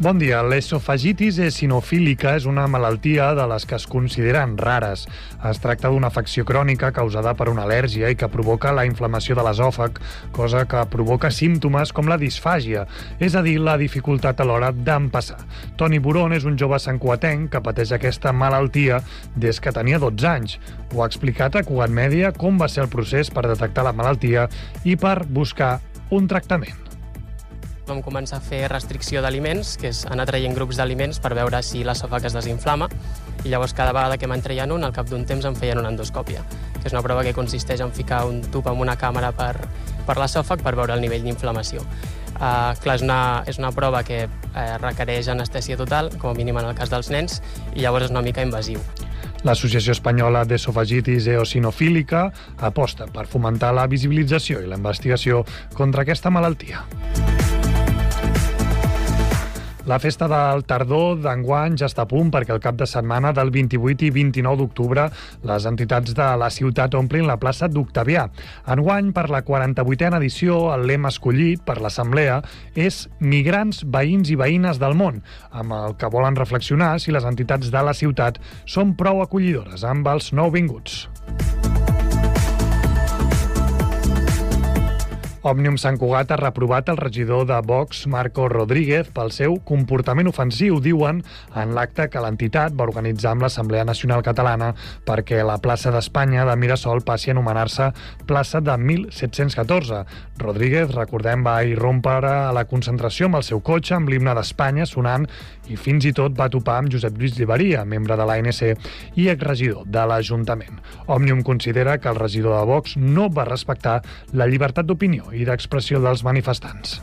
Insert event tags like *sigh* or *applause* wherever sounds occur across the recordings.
Bon dia. L'esofagitis esinofílica és una malaltia de les que es consideren rares. Es tracta d'una afecció crònica causada per una al·lèrgia i que provoca la inflamació de l'esòfag, cosa que provoca símptomes com la disfàgia, és a dir, la dificultat a l'hora d'empassar. Toni Buron és un jove santcuatenc que pateix aquesta malaltia des que tenia 12 anys. Ho ha explicat a Cugat Mèdia com va ser el procés per detectar la malaltia i per buscar un tractament vam començar a fer restricció d'aliments, que és anar traient grups d'aliments per veure si l'esòfag es desinflama, i llavors cada vegada que me'n traien un, al cap d'un temps em feien una endoscòpia, que és una prova que consisteix en ficar un tub amb una càmera per, per l'esòfag per veure el nivell d'inflamació. Uh, clar, és una, és una prova que uh, requereix anestèsia total, com a mínim en el cas dels nens, i llavors és una mica invasiu. L'Associació Espanyola d'Esofagitis Eosinofílica aposta per fomentar la visibilització i la investigació contra aquesta malaltia. La festa del tardor d'enguany ja està a punt perquè el cap de setmana del 28 i 29 d'octubre les entitats de la ciutat omplin la plaça d'Octavià. Enguany, per la 48a edició, el lema escollit per l'Assemblea és Migrants, veïns i veïnes del món, amb el que volen reflexionar si les entitats de la ciutat són prou acollidores amb els nouvinguts. Òmnium Sant Cugat ha reprovat el regidor de Vox, Marco Rodríguez, pel seu comportament ofensiu, diuen, en l'acte que l'entitat va organitzar amb l'Assemblea Nacional Catalana perquè la plaça d'Espanya de Mirasol passi a anomenar-se plaça de 1714. Rodríguez, recordem, va irrompre a la concentració amb el seu cotxe amb l'himne d'Espanya sonant i fins i tot va topar amb Josep Lluís Lliberia, membre de l'ANC i exregidor de l'Ajuntament. Òmnium considera que el regidor de Vox no va respectar la llibertat d'opinió i d'expressió dels manifestants.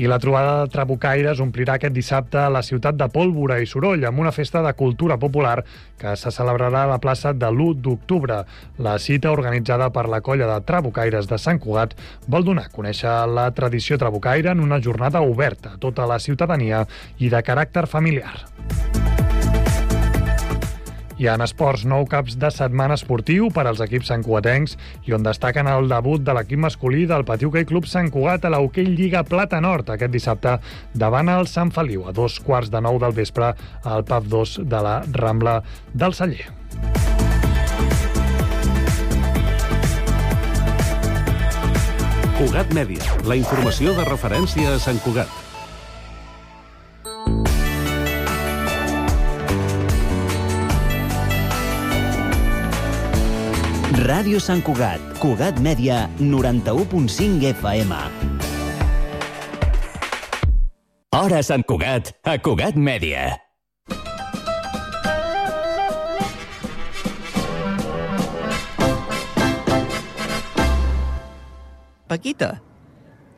I la trobada de Trabucaires omplirà aquest dissabte la ciutat de pólvora i soroll amb una festa de cultura popular que se celebrarà a la plaça de l'1 d'octubre. La cita, organitzada per la colla de Trabucaires de Sant Cugat, vol donar a conèixer la tradició trabucaire en una jornada oberta a tota la ciutadania i de caràcter familiar. Ha en esports nou caps de setmana esportiu per als equips santcuatencs i on destaquen el debut de l'equip masculí del Patiu Hockey Club Sant Cugat a l'Hockey Lliga Plata Nord aquest dissabte davant el Sant Feliu a dos quarts de nou del vespre al PAF 2 de la Rambla del Celler. Cugat Mèdia, la informació de referència a Sant Cugat. Ràdio Sant Cugat, Cugat Mèdia, 91.5 FM. Hora Sant Cugat, a Cugat Mèdia. Paquita,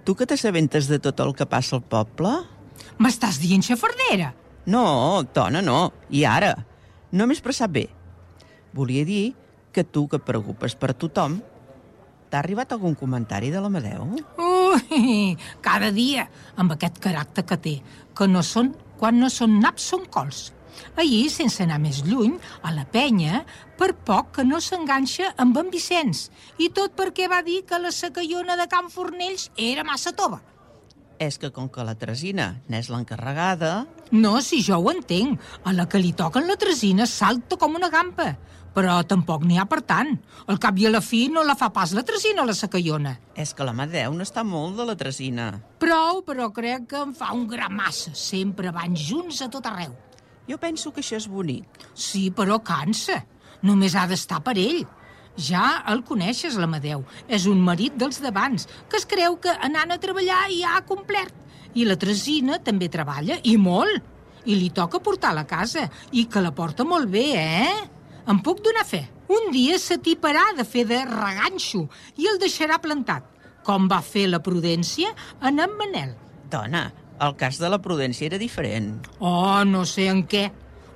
tu que t'assabentes de tot el que passa al poble? M'estàs dient xafardera? No, dona, no. I ara? No m'he expressat bé. Volia dir que tu que et preocupes per tothom, t'ha arribat algun comentari de l'Amadeu? Ui, cada dia, amb aquest caràcter que té, que no són, quan no són naps són cols. Ahir, sense anar més lluny, a la penya, per poc que no s'enganxa amb en Vicenç, i tot perquè va dir que la sacallona de Can Fornells era massa tova. És que com que la Tresina n'és l'encarregada... No, si jo ho entenc. A la que li toquen la Tresina salta com una gampa. Però tampoc n'hi ha per tant. Al cap i a la fi no la fa pas la Tresina, la sacallona. És que l'Amadeu no està molt de la Tresina. Prou, però crec que em fa un gra massa. Sempre van junts a tot arreu. Jo penso que això és bonic. Sí, però cansa. Només ha d'estar per ell. Ja el coneixes, l'Amadeu. És un marit dels d'abans, que es creu que anant a treballar ja ha complert. I la Tresina també treballa, i molt. I li toca portar la casa, i que la porta molt bé, eh? Em puc donar fe. Un dia s'atiparà de fer de reganxo i el deixarà plantat, com va fer la Prudència en en Manel. Dona, el cas de la Prudència era diferent. Oh, no sé en què.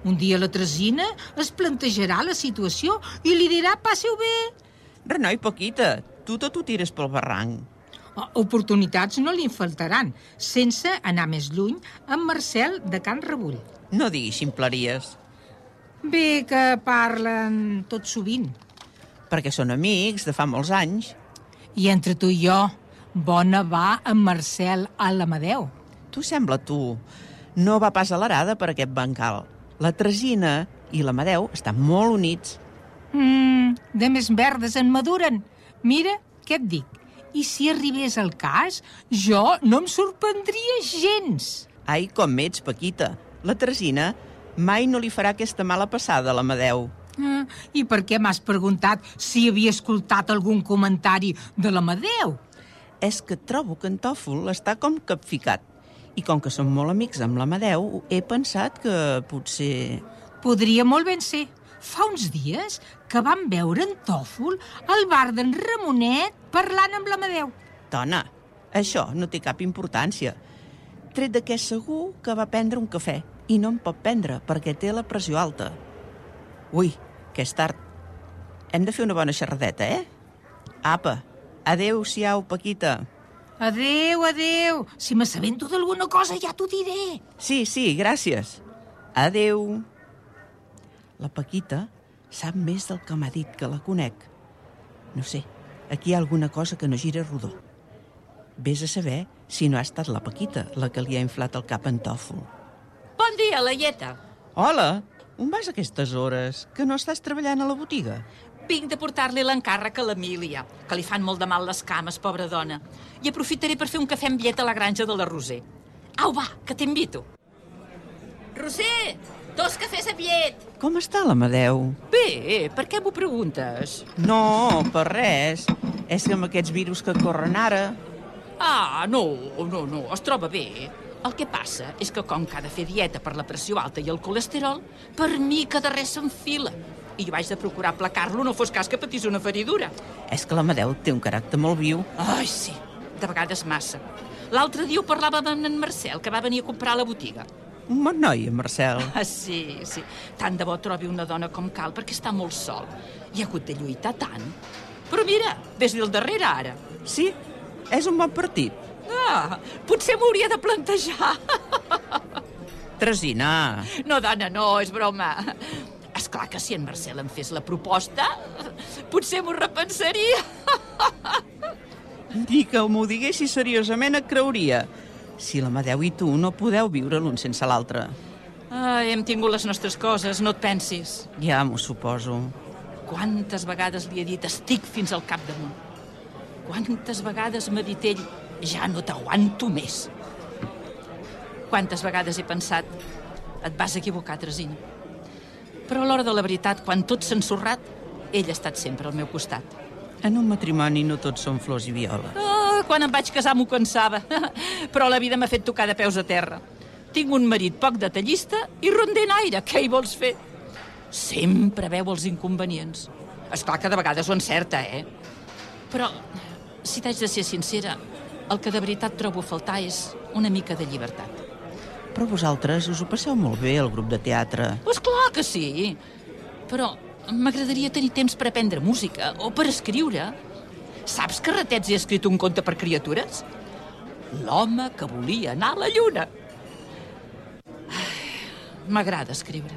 Un dia la Tresina es plantejarà la situació i li dirà passeu bé. Renoi, Paquita, tu tot ho tires pel barranc. Oportunitats no li faltaran, sense anar més lluny amb Marcel de Can Rebull. No diguis ximpleries. Bé que parlen tot sovint. Perquè són amics de fa molts anys. I entre tu i jo, Bona va en Marcel a l'Amadeu. Tu sembla, tu. No va pas a l'arada per aquest bancal. La Tresina i l'Amadeu estan molt units. Mmm, de més verdes en maduren. Mira, què et dic? I si arribés el cas, jo no em sorprendria gens. Ai, com ets, Paquita. La Tresina mai no li farà aquesta mala passada a l'Amadeu. Ah, I per què m'has preguntat si havia escoltat algun comentari de l'Amadeu? És que trobo que en Tòfol està com capficat. I com que som molt amics amb l'Amadeu, he pensat que potser... Podria molt ben ser. Fa uns dies que vam veure en Tòfol al bar d'en Ramonet parlant amb l'Amadeu. Dona, això no té cap importància. Tret de que és segur que va prendre un cafè i no en pot prendre perquè té la pressió alta. Ui, que és tard. Hem de fer una bona xerradeta, eh? Apa, adeu-siau, Paquita. Adeu, adeu. Si m'assabento d'alguna cosa ja t'ho diré. Sí, sí, gràcies. Adeu. La Paquita sap més del que m'ha dit que la conec. No sé, aquí hi ha alguna cosa que no gira rodó. Ves a saber si no ha estat la Paquita la que li ha inflat el cap en tòfol. Bon dia, Laieta. Hola, on vas a aquestes hores? Que no estàs treballant a la botiga? Vinc de portar-li l'encàrrec a l'Emília, que li fan molt de mal les cames, pobra dona. I aprofitaré per fer un cafè amb llet a la granja de la Roser. Au, va, que t'invito. Roser, dos cafès amb llet. Com està l'Amadeu? Bé, per què m'ho preguntes? No, per res. És que amb aquests virus que corren ara... Ah, no, no, no, es troba bé. El que passa és que com que ha de fer dieta per la pressió alta i el colesterol, per mi que de res s'enfila. I jo vaig de procurar aplacar-lo, no fos cas que patís una feridura. És que l'Amadeu té un caràcter molt viu. Ai, sí, de vegades massa. L'altre dia ho parlava amb en Marcel, que va venir a comprar a la botiga. Un bon noi, en Marcel. Ah, sí, sí. Tant de bo trobi una dona com cal, perquè està molt sol. I ha hagut de lluitar tant. Però mira, vés del darrere ara. Sí, és un bon partit. Ah, potser m'hauria de plantejar. Tresina. No, dona, no, és broma. És clar que si en Marcel em fes la proposta, potser m'ho repensaria. Ni que m'ho diguessis seriosament et creuria. Si l'Amadeu i tu no podeu viure l'un sense l'altre. Ai, hem tingut les nostres coses, no et pensis. Ja m'ho suposo. Quantes vegades li he dit estic fins al capdamunt. Quantes vegades m'ha dit ell ja no t'aguanto més. Quantes vegades he pensat et vas equivocar, Tresina. Però a l'hora de la veritat, quan tot s'ha ensorrat, ell ha estat sempre al meu costat. En un matrimoni no tots són flors i violes. Oh, quan em vaig casar m'ho pensava, *laughs* però la vida m'ha fet tocar de peus a terra. Tinc un marit poc detallista i rondent aire. Què hi vols fer? Sempre veu els inconvenients. És clar que de vegades ho encerta, eh? Però, si t'haig de ser sincera, el que de veritat trobo a faltar és una mica de llibertat. Però vosaltres us ho passeu molt bé, al grup de teatre. Pues clar que sí. Però m'agradaria tenir temps per aprendre música o per escriure. Saps que ratets he escrit un conte per criatures? L'home que volia anar a la lluna. M'agrada escriure.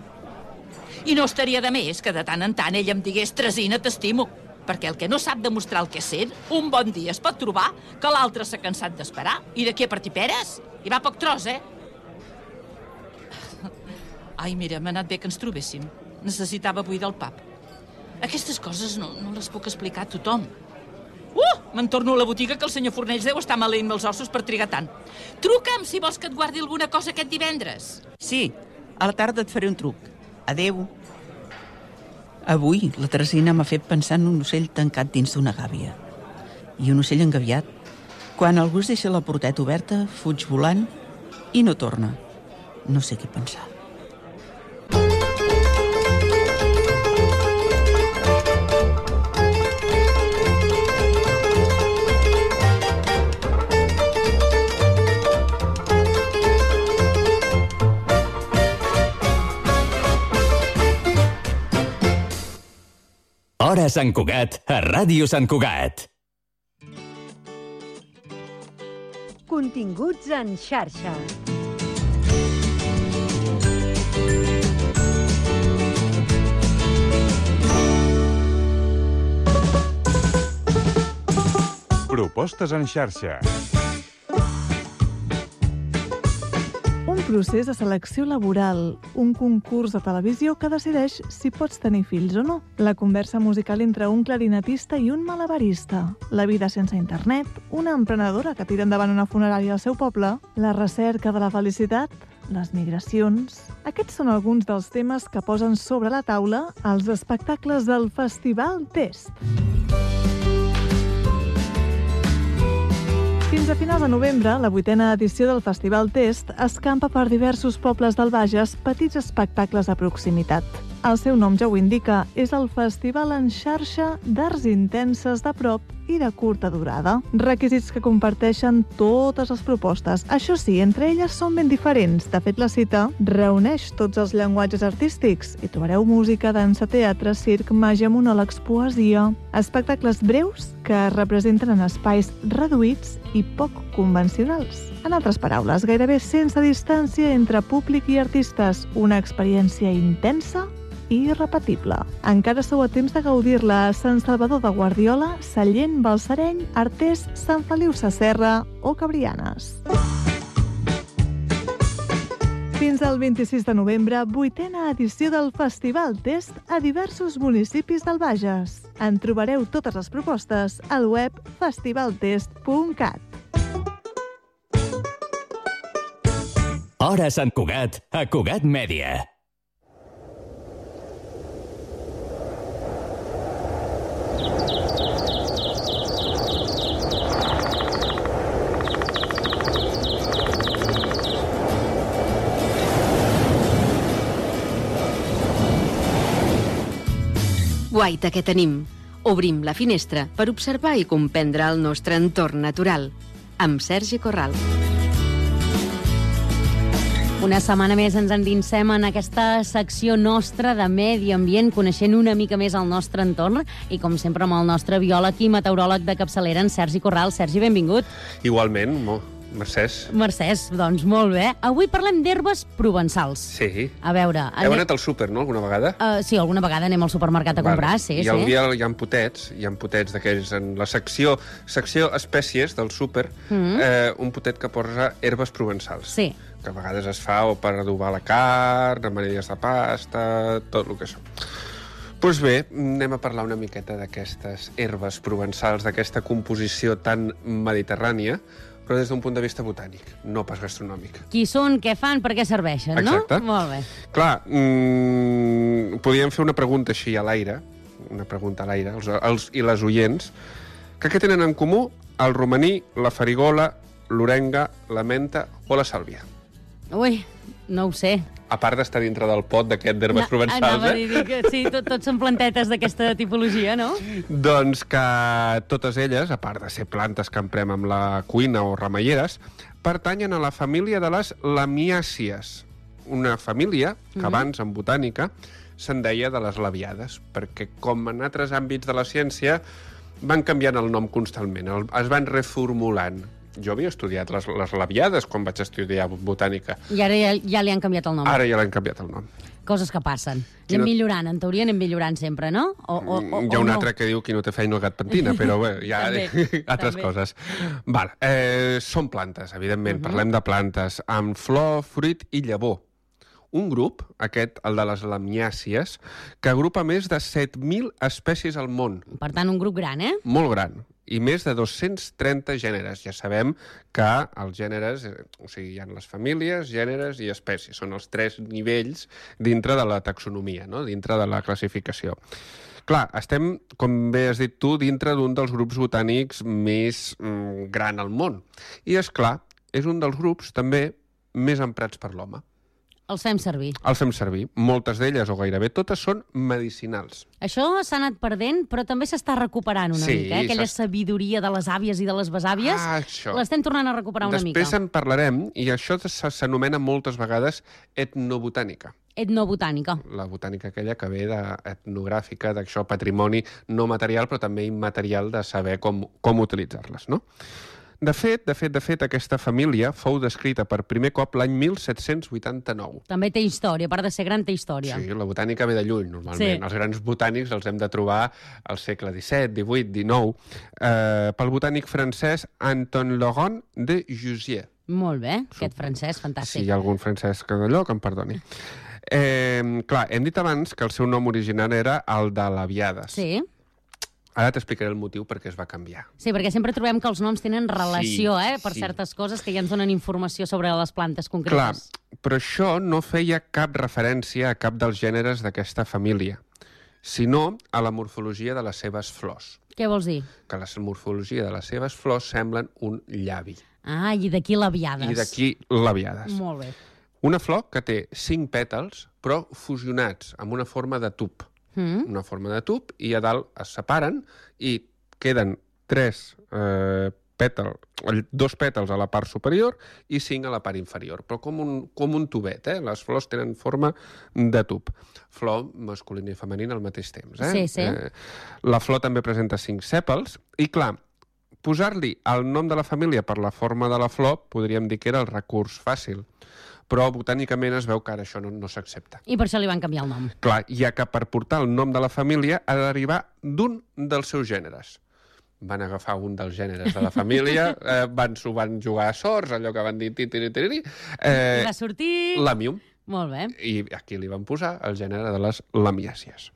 I no estaria de més que de tant en tant ell em digués Tresina, t'estimo. Perquè el que no sap demostrar el que sent, un bon dia es pot trobar que l'altre s'ha cansat d'esperar i d'aquí a partir peres hi va poc tros, eh? Ai, mira, m'ha anat bé que ens trobéssim. Necessitava buidar el pap. Aquestes coses no, no les puc explicar a tothom. Uh! Me'n torno a la botiga que el senyor Fornells deu estar maleint els ossos per trigar tant. Truca'm si vols que et guardi alguna cosa aquest divendres. Sí, a la tarda et faré un truc. Adeu. Avui la Teresina m'ha fet pensar en un ocell tancat dins d'una gàbia. I un ocell engaviat. Quan algú es deixa la porteta oberta, fuig volant i no torna. No sé què pensar. Hora Sant Cugat, a Ràdio Sant Cugat. Continguts en xarxa. Propostes en xarxa. Procés de selecció laboral, un concurs de televisió que decideix si pots tenir fills o no. La conversa musical entre un clarinetista i un malabarista. La vida sense internet, una emprenedora que tira endavant una funerària al seu poble, la recerca de la felicitat, les migracions... Aquests són alguns dels temes que posen sobre la taula els espectacles del Festival Test. Fins a finals de novembre, la vuitena edició del Festival Test escampa per diversos pobles del Bages petits espectacles de proximitat. El seu nom ja ho indica, és el festival en xarxa d'arts intenses de prop i de curta durada. Requisits que comparteixen totes les propostes. Això sí, entre elles són ben diferents. De fet, la cita reuneix tots els llenguatges artístics. Hi trobareu música, dansa, teatre, circ, màgia, monòlegs, poesia... Espectacles breus que es representen en espais reduïts i poc convencionals. En altres paraules, gairebé sense distància entre públic i artistes, una experiència intensa i irrepetible. Encara sou a temps de gaudir-la a Sant Salvador de Guardiola, Sallent, Balsareny, Artés, Sant Feliu Sacerra o Cabrianes. Fins al 26 de novembre, vuitena edició del Festival Test a diversos municipis del Bages. En trobareu totes les propostes al web festivaltest.cat. Hora Sant Cugat, a Cugat Mèdia. Guaita que tenim. Obrim la finestra per observar i comprendre el nostre entorn natural. Amb Sergi Corral. Una setmana més ens endinsem en aquesta secció nostra de medi ambient, coneixent una mica més el nostre entorn i, com sempre, amb el nostre biòleg i meteoròleg de capçalera, en Sergi Corral. Sergi, benvingut. Igualment, molt. Mercès. Mercès, doncs molt bé. Avui parlem d'herbes provençals. Sí. A veure... Heu anat al súper, no?, alguna vegada? Uh, sí, alguna vegada anem al supermercat a comprar, Vale. sí, I sí. al dia hi ha potets, hi ha potets d'aquells en la secció secció espècies del súper, Mhm. eh, un potet que posa herbes provençals. Sí. Que a vegades es fa o per adobar la carn, amanelles de pasta, tot el que són. Doncs pues bé, anem a parlar una miqueta d'aquestes herbes provençals, d'aquesta composició tan mediterrània, però des d'un punt de vista botànic, no pas gastronòmic. Qui són, què fan, per què serveixen, Exacte. no? Molt bé. Clar, mm, podríem fer una pregunta així a l'aire, una pregunta a l'aire, els, els i les oients, que què tenen en comú el romaní, la farigola, l'orenga, la menta o la sàlvia? Ui, no ho sé. A part d'estar dintre del pot d'aquest d'herbes Na- provençals, Anava a eh? dir que sí, tot, tots són plantetes d'aquesta tipologia, no? Doncs que totes elles, a part de ser plantes que emprem amb la cuina o remeieres, pertanyen a la família de les lamiàcies, una família que Mhm. abans, en botànica, se'n deia de les labiades, perquè com en altres àmbits de la ciència van canviant el nom constantment, el, es van reformulant. Jo havia estudiat les, les labiades quan vaig estudiar botànica. I ara ja, ja li han canviat el nom. Ara ja l'han canviat el nom. Coses que passen. Qui Anem no- millorant, en teoria anem millorant sempre, no? O, o, o, Hi ha o un no? altre que diu qui no té feina el gat pentina, però bé, hi ha *laughs* També, *laughs* altres també. coses. Val, eh, són plantes, evidentment, Mhm. parlem de plantes, amb flor, fruit i llavor. Un grup, aquest, el de les lamiàcies, que agrupa més de 7.000 espècies al món. Per tant, un grup gran, eh? Molt gran. I més de 230 gèneres. Ja sabem que els gèneres, eh, o sigui, hi ha les famílies, gèneres i espècies. Són els tres nivells dintre de la taxonomia, no? dintre de la classificació. Clar, estem, com bé has dit tu, dintre d'un dels grups botànics més mm, gran al món. I, és clar, és un dels grups també més emprats per l'home. Els fem servir. Els fem servir. Moltes d'elles, o gairebé totes, són medicinals. Això s'ha anat perdent, però també s'està recuperant una Sí, mica, eh? Aquella sabidoria de les àvies i de les besàvies, Ah, l'estem tornant a recuperar una Després mica. en parlarem, i això s'anomena moltes vegades etnobotànica. Etnobotànica. La botànica aquella que ve de etnogràfica, d'això patrimoni no material, però també immaterial de saber com, com utilitzar-les, no? De fet, de fet, de fet, aquesta família fou descrita per primer cop l'any 1789. També té història, a part de ser gran, té història. Sí, la botànica ve de lluny, normalment. Sí. Els grans botànics els hem de trobar al segle XVII, XVIII, XIX, eh, pel botànic francès Anton Laurent de Jussier. Molt bé, aquest francès, Si fantàstic. hi ha algun francès que d'allò, que em perdoni. Eh, clar, hem dit abans que el seu nom original era el de l'Aviades. Sí. Ara t'explicaré el motiu per què es va canviar. Sí, perquè sempre trobem que els noms tenen relació, Sí, eh, per sí. certes coses que ja ens donen informació sobre les plantes Clar, concretes. però això no feia cap referència a cap dels gèneres d'aquesta família, sinó a la morfologia de les seves flors. Què vols dir? Que la morfologia de les seves flors semblen un llavi. Ah, i d'aquí l'aviades. I d'aquí labiades. Molt bé. Una flor que té cinc pètals, però fusionats amb una forma de tub. Mm. Una forma de tub, i a dalt es separen i queden tres eh, pètals, dos pètals a la part superior i cinc a la part inferior, però com un, com un tubet, eh? Les flors tenen forma de tub. Flor masculina i femenina al mateix temps, eh? Sí, sí. Eh, la flor també presenta cinc sèpals, i clar, posar-li el nom de la família per la forma de la flor podríem dir que era el recurs fàcil, però botànicament es veu que ara això no, no s'accepta. I per això li van canviar el nom. Clar, ja que per portar el nom de la família ha d'arribar d'un dels seus gèneres. Van agafar un dels gèneres de la família, *laughs* eh, van, s'ho van jugar a sorts, allò que van dir titiri-tiri, I eh, va sortir... l'amium. Molt bé. I aquí li van posar el gènere de les lamiàcies.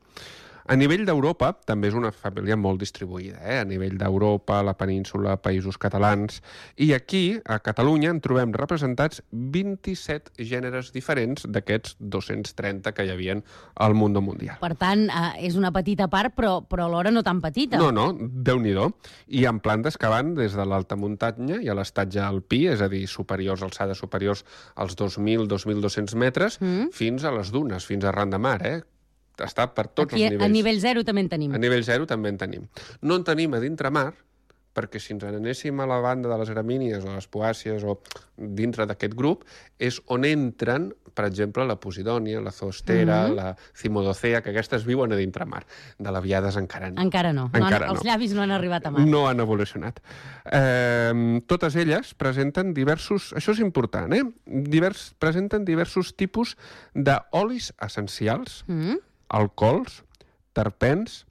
A nivell d'Europa també és una família molt distribuïda, eh? a nivell d'Europa, la península, països catalans, i aquí, a Catalunya, en trobem representats 27 gèneres diferents d'aquests 230 que hi havien al món mundial. Per tant, eh, és una petita part, però, però alhora no tan petita. No, no, déu nhi I amb plantes que van des de l'alta muntanya i a l'estatge alpí, és a dir, superiors, alçades superiors als 2.000-2.200 metres, Mm. fins a les dunes, fins a ran de mar, eh? Està per tots Aquí, els nivells. a nivell zero també en tenim. A nivell zero també en tenim. No en tenim a dintre mar, perquè si ens n'anéssim a la banda de les gramínies o les poàcies o dintre d'aquest grup, és on entren, per exemple, la posidònia, la zoostera, Mhm. la cimodocea, que aquestes viuen a dintre mar. De l'aviades encara no. Encara no. no Encara els no. llavis no han arribat a mar. No han evolucionat. Eh, totes elles presenten diversos... Això és important, eh? Divers, presenten diversos tipus d'olis essencials, Mm. Alcohols, terpens,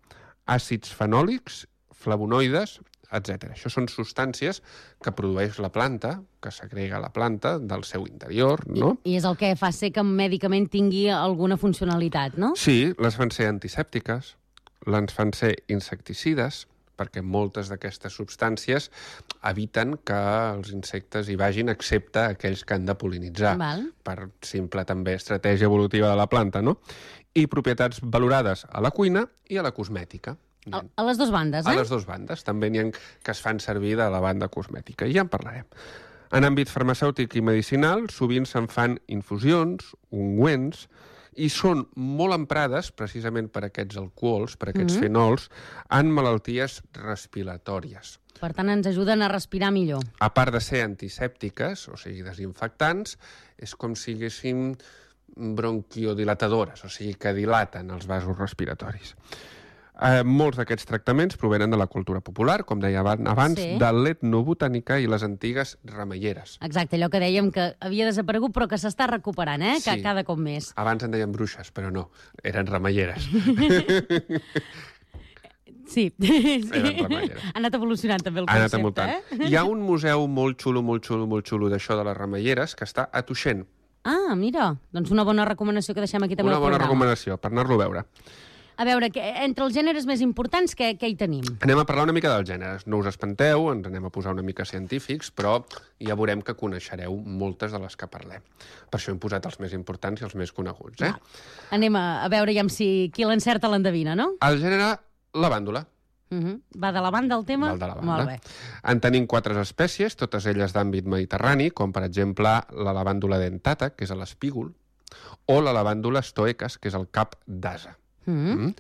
àcids fenòlics, flavonoides, etc. Això són substàncies que produeix la planta, que segrega la planta del seu interior, no? I és el que fa ser que un medicament tingui alguna funcionalitat, no? Sí, les fan ser antisèptiques, les fan ser insecticides, perquè moltes d'aquestes substàncies eviten que els insectes hi vagin, excepte aquells que han de polinitzar, Val. per simple també estratègia evolutiva de la planta, no? I propietats valorades a la cuina i a la cosmètica. A, a les dues bandes, eh? A les dues bandes. També n'hi ha que es fan servir de la banda cosmètica. I ja en parlarem. En àmbit farmacèutic i medicinal, sovint se'n fan infusions, ungüents, i són molt emprades, precisament per aquests alcohols, per aquests Mhm. fenols, en malalties respiratòries. Per tant, ens ajuden a respirar millor. A part de ser antisèptiques, o sigui, desinfectants, és com si haguéssim bronquiodilatadores, o sigui, que dilaten els vasos respiratoris. Eh, molts d'aquests tractaments provenen de la cultura popular, com deia aban- abans, Sí. de l'etnobotànica i les antigues remeieres. Exacte, allò que dèiem que havia desaparegut però que s'està recuperant, eh? Que Sí. cada cop més. Abans en deien bruixes, però no, eren remeieres. *laughs* Sí. *laughs* Remeieres. ha anat evolucionant també el Ha anat concepte, eh? Hi ha un museu molt xulo, molt xulo, molt xulo d'això de les remeieres que està a Tuixent. Ah, mira, doncs una bona recomanació que deixem aquí també Una bona recomanació per anar-lo a veure. A veure, que, entre els gèneres més importants, què, què hi tenim? Anem a parlar una mica dels gèneres. No us espanteu, ens anem a posar una mica científics, però ja veurem que coneixereu moltes de les que parlem. Per això hem posat els més importants i els més coneguts. Eh? Anem a, a veure ja si qui l'encerta l'endevina, no? El gènere lavàndula. Uh -huh. Va de la banda el tema? Val de la banda. Molt bé. En tenim quatre espècies, totes elles d'àmbit mediterrani, com per exemple la lavàndula dentata, que és a l'espígol, o la lavàndula stoecas, que és el cap d'asa. Mm. Mm.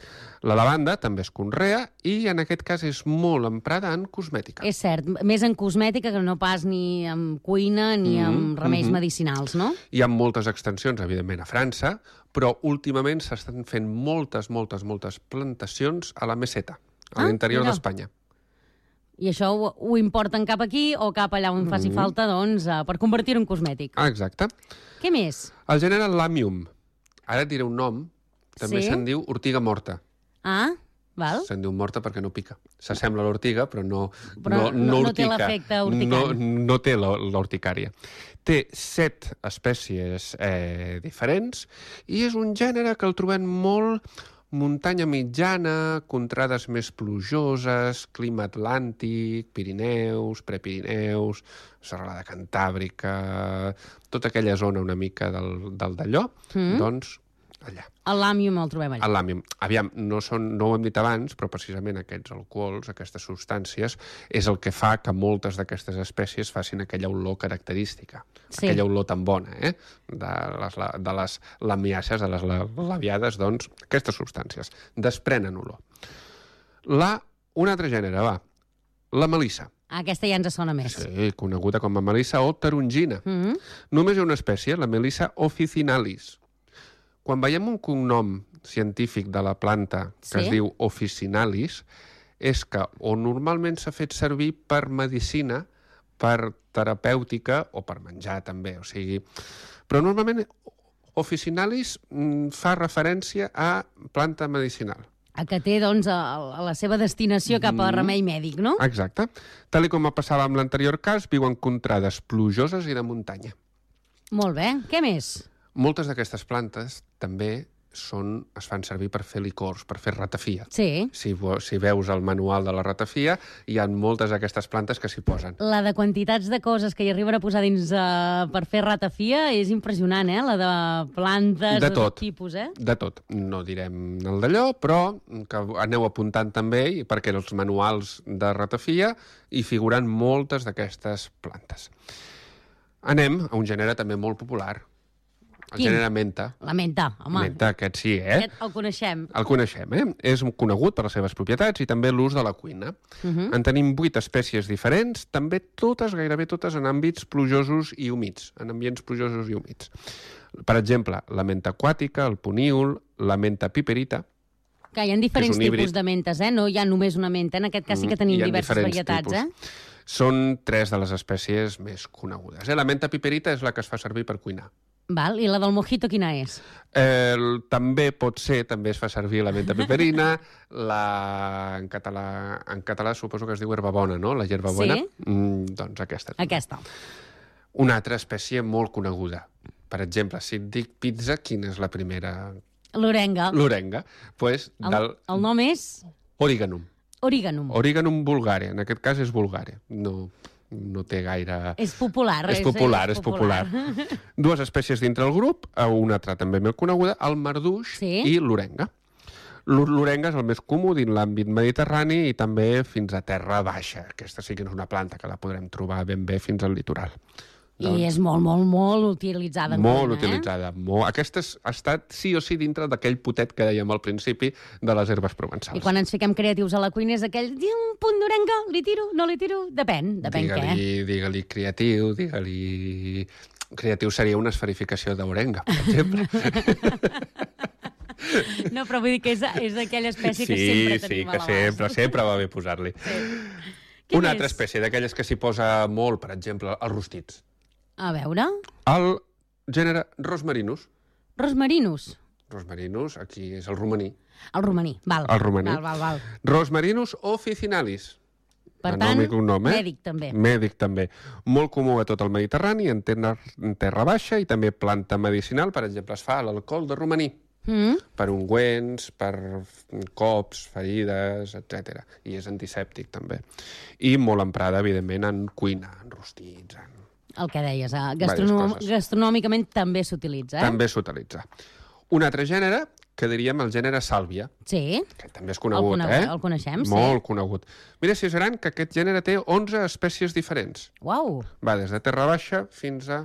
La lavanda també es conrea i en aquest cas és molt emprada en cosmètica. És cert, més en cosmètica que no pas ni en cuina ni Mhm, en remeis mhm. medicinals, no? Hi ha moltes extensions, evidentment, a França, però últimament s'estan fent moltes, moltes, moltes plantacions a la meseta, a Ah, l'interior d'Espanya. I això ho, ho importen cap aquí o cap allà on faci Mm. falta, doncs, eh, per convertir-ho en cosmètic. Ah, exacte. Què més? El gènere Lamium. Ara et diré un nom. També Sí? se'n diu ortiga morta. Ah, val. Se'n diu morta perquè no pica. S'assembla a l'ortiga, però no, Però no, no- no té urtica. l'efecte No, urticant. no té la- l'urticària. Té set espècies eh, diferents i és un gènere que el trobem molt muntanya mitjana, contrades més plujoses, clima atlàntic, Pirineus, Prepirineus, serralada cantàbrica, tota aquella zona una mica del, del d'allò, Mm. doncs allà. El làmium el trobem allà. El làmium. Aviam, no, són, no ho hem dit abans, però precisament aquests alcohols, aquestes substàncies, és el que fa que moltes d'aquestes espècies facin aquella olor característica. Sí. Aquella olor tan bona, eh? De les, de les lamiàcies, de les la- labiades, doncs, aquestes substàncies desprenen olor. La, un altre gènere, va. La melissa. Aquesta ja ens sona més. Sí, coneguda com a melissa o tarongina. Mm -hmm. Només hi ha una espècie, la Melissa officinalis. Quan veiem un cognom científic de la planta que Sí. es diu officinalis, és que o normalment s'ha fet servir per medicina, per terapèutica o per menjar també, o sigui... Però normalment officinalis mm, fa referència a planta medicinal. A que té, doncs, a, a la seva destinació cap a Mm. remei mèdic, no? Exacte. Tal com passava amb l'anterior cas, viuen contrades plujoses i de muntanya. Molt bé. Què més? Moltes d'aquestes plantes també són, es fan servir per fer licors, per fer ratafia. Sí. Si, si veus el manual de la ratafia, hi ha moltes d'aquestes plantes que s'hi posen. La de quantitats de coses que hi arriben a posar dins uh, per fer ratafia és impressionant, eh? La de plantes, De tot tipus, eh? De tot. No direm el d'allò, però que aneu apuntant també, perquè els manuals de ratafia hi figuren moltes d'aquestes plantes. Anem a un gènere també molt popular, el Quin? gènere menta. La menta, home. Menta, aquest sí, eh? Aquest el coneixem. El coneixem, eh? És conegut per les seves propietats i també l'ús de la cuina. Uh -huh. En tenim vuit espècies diferents, també totes, gairebé totes, en àmbits plujosos i humits, en ambients plujosos i humits. Per exemple, la menta aquàtica, el puníol, la menta piperita, Que hi ha diferents híbrid. tipus de mentes, eh? No hi ha només una menta. En aquest cas sí que tenim Mm, hi ha diverses varietats, tipus. eh? Són tres de les espècies més conegudes. Eh? La menta piperita és la que es fa servir per cuinar. Val? I la del mojito quina és? Eh, el- també pot ser, també es fa servir la menta piperina, *laughs* la, en, català, en català suposo que es diu herbabona, no? La hierbabuena. Sí. Mm, doncs aquesta. Aquesta. Una altra espècie molt coneguda. Per exemple, si et dic pizza, quina és la primera? L'orenga. L'orenga. pues, El, del el nom és origanum. origanum. Origanum vulgare. En aquest cas és vulgare. No, no té gaire... És popular. És popular, és popular. Dues espècies dintre el grup, eh, una altra també molt coneguda, el marduix Sí. i l'orenga. L'o- L'orenga és el més comú dins l'àmbit mediterrani i també fins a terra baixa. Aquesta sí que no és una planta que la podrem trobar ben bé fins al litoral. I és molt, molt, molt utilitzada. Molt cuina, utilitzada. Molt. Aquesta és- ha estat sí o sí dintre d'aquell potet que dèiem al principi de les herbes Eh? provençals. I quan ens fiquem creatius a la cuina és aquell, "Diu un punt d'orenga, li tiro, no li tiro? Depèn, depèn què. Digue-li digue creatiu, digue-li... Creatiu seria una esferificació d'orenga, per exemple. *laughs* No, però vull dir que és, és aquella espècie que sí, sempre sí, tenim que a l'abast. sempre, sempre va bé posar-li. Què Una més? altra espècie d'aquelles que s'hi posa molt, per exemple, els rostits. A veure, El gènere Rosmarinus. rosmarinus, Rosmarinus, aquí és el romaní. el romaní, val. El romaní. Val, val, val. Rosmarinus officinalis. Per tant, nom i cognom, eh? mèdic també. Mèdic també. Molt comú a tot el Mediterrani, en terra, en terra baixa i també planta medicinal. Per exemple, es fa l'alcohol de romaní Mm? per ungüents, per cops, ferides, etc. I és antisèptic, també. I molt emprada, evidentment, en cuina, en rostits, en... El que deies, eh? Gastronom gastronòmicament també s'utilitza, eh? També s'utilitza. Un altre gènere, que diríem el gènere sàlvia, Sí, que també és conegut, el, eh? el coneixem, Molt conegut. Mira si és gran que aquest gènere té 11 espècies diferents. sí. Uau! Va des de terra baixa fins a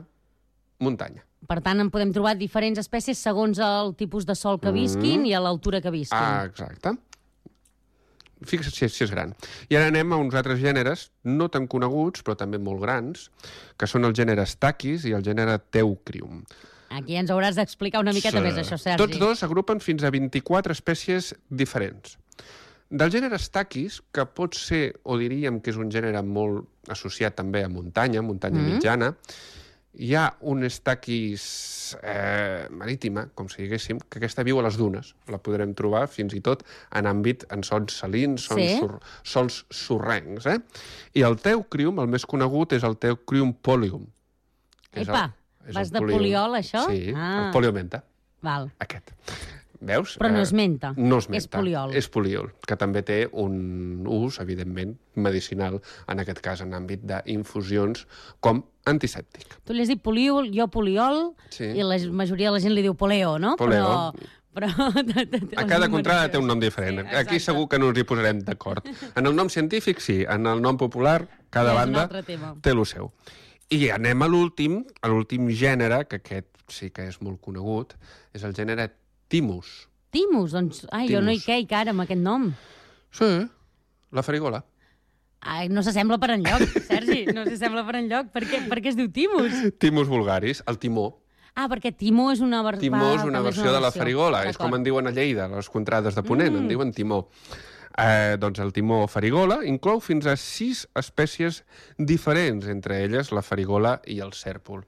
muntanya. Per tant, en podem trobar diferents espècies segons el tipus de sol que visquin Mm. i a l'altura que visquin. Ah, exacte. Fixa't si és, si és gran. I ara anem a uns altres gèneres, no tan coneguts, però també molt grans, que són el gènere Stachys i el gènere Teucrium. Aquí ens hauràs d'explicar una miqueta Sí. més, això, Sergi. Tots dos agrupen fins a 24 espècies diferents. Del gènere Stachys, que pot ser, o diríem que és un gènere molt associat també a muntanya, muntanya Mm. mitjana, hi ha un Stachys eh, marítima, com si diguéssim, que aquesta viu a les dunes. La podrem trobar fins i tot en àmbit, en sons salins, sons, Sí. sur, sols sorrencs. Eh? I el teucrium, el més conegut, és el teucrium polium. que és el- Epa, és vas el de poliol, això? Sí, Ah. el poliomenta. Val. Aquest. Veus? Però no Eh, és menta, No és és poliol. És poliol, que també té un ús, evidentment, medicinal, en aquest cas en àmbit d'infusions, com antisèptic. Tu li has dit poliol, jo poliol, Sí. i la majoria de la gent li diu poleo, no? Poleo. Però... però *laughs* A cada contrada té un nom diferent. Sí, Aquí segur que no ens hi posarem d'acord. En el nom científic, sí. En el nom popular, cada un banda té el seu. I anem a l'últim, a l'últim gènere, que aquest sí que és molt conegut, és el gènere Timus. Timus, doncs... Ai, jo no hi Timus. queic ara amb aquest nom. Sí, la farigola. Ai, no s'assembla per enlloc, *laughs* Sergi, no s'assembla per enlloc. Per què, per què es diu Timus? Timus vulgaris, el timó. Ah, perquè Timo és una versió... Timó és una versió de la farigola, és com en diuen a Lleida, les contrades de Ponent, Mm. en diuen timó. Eh, doncs el timó farigola inclou fins a sis espècies diferents, entre elles la farigola i el cèrpol.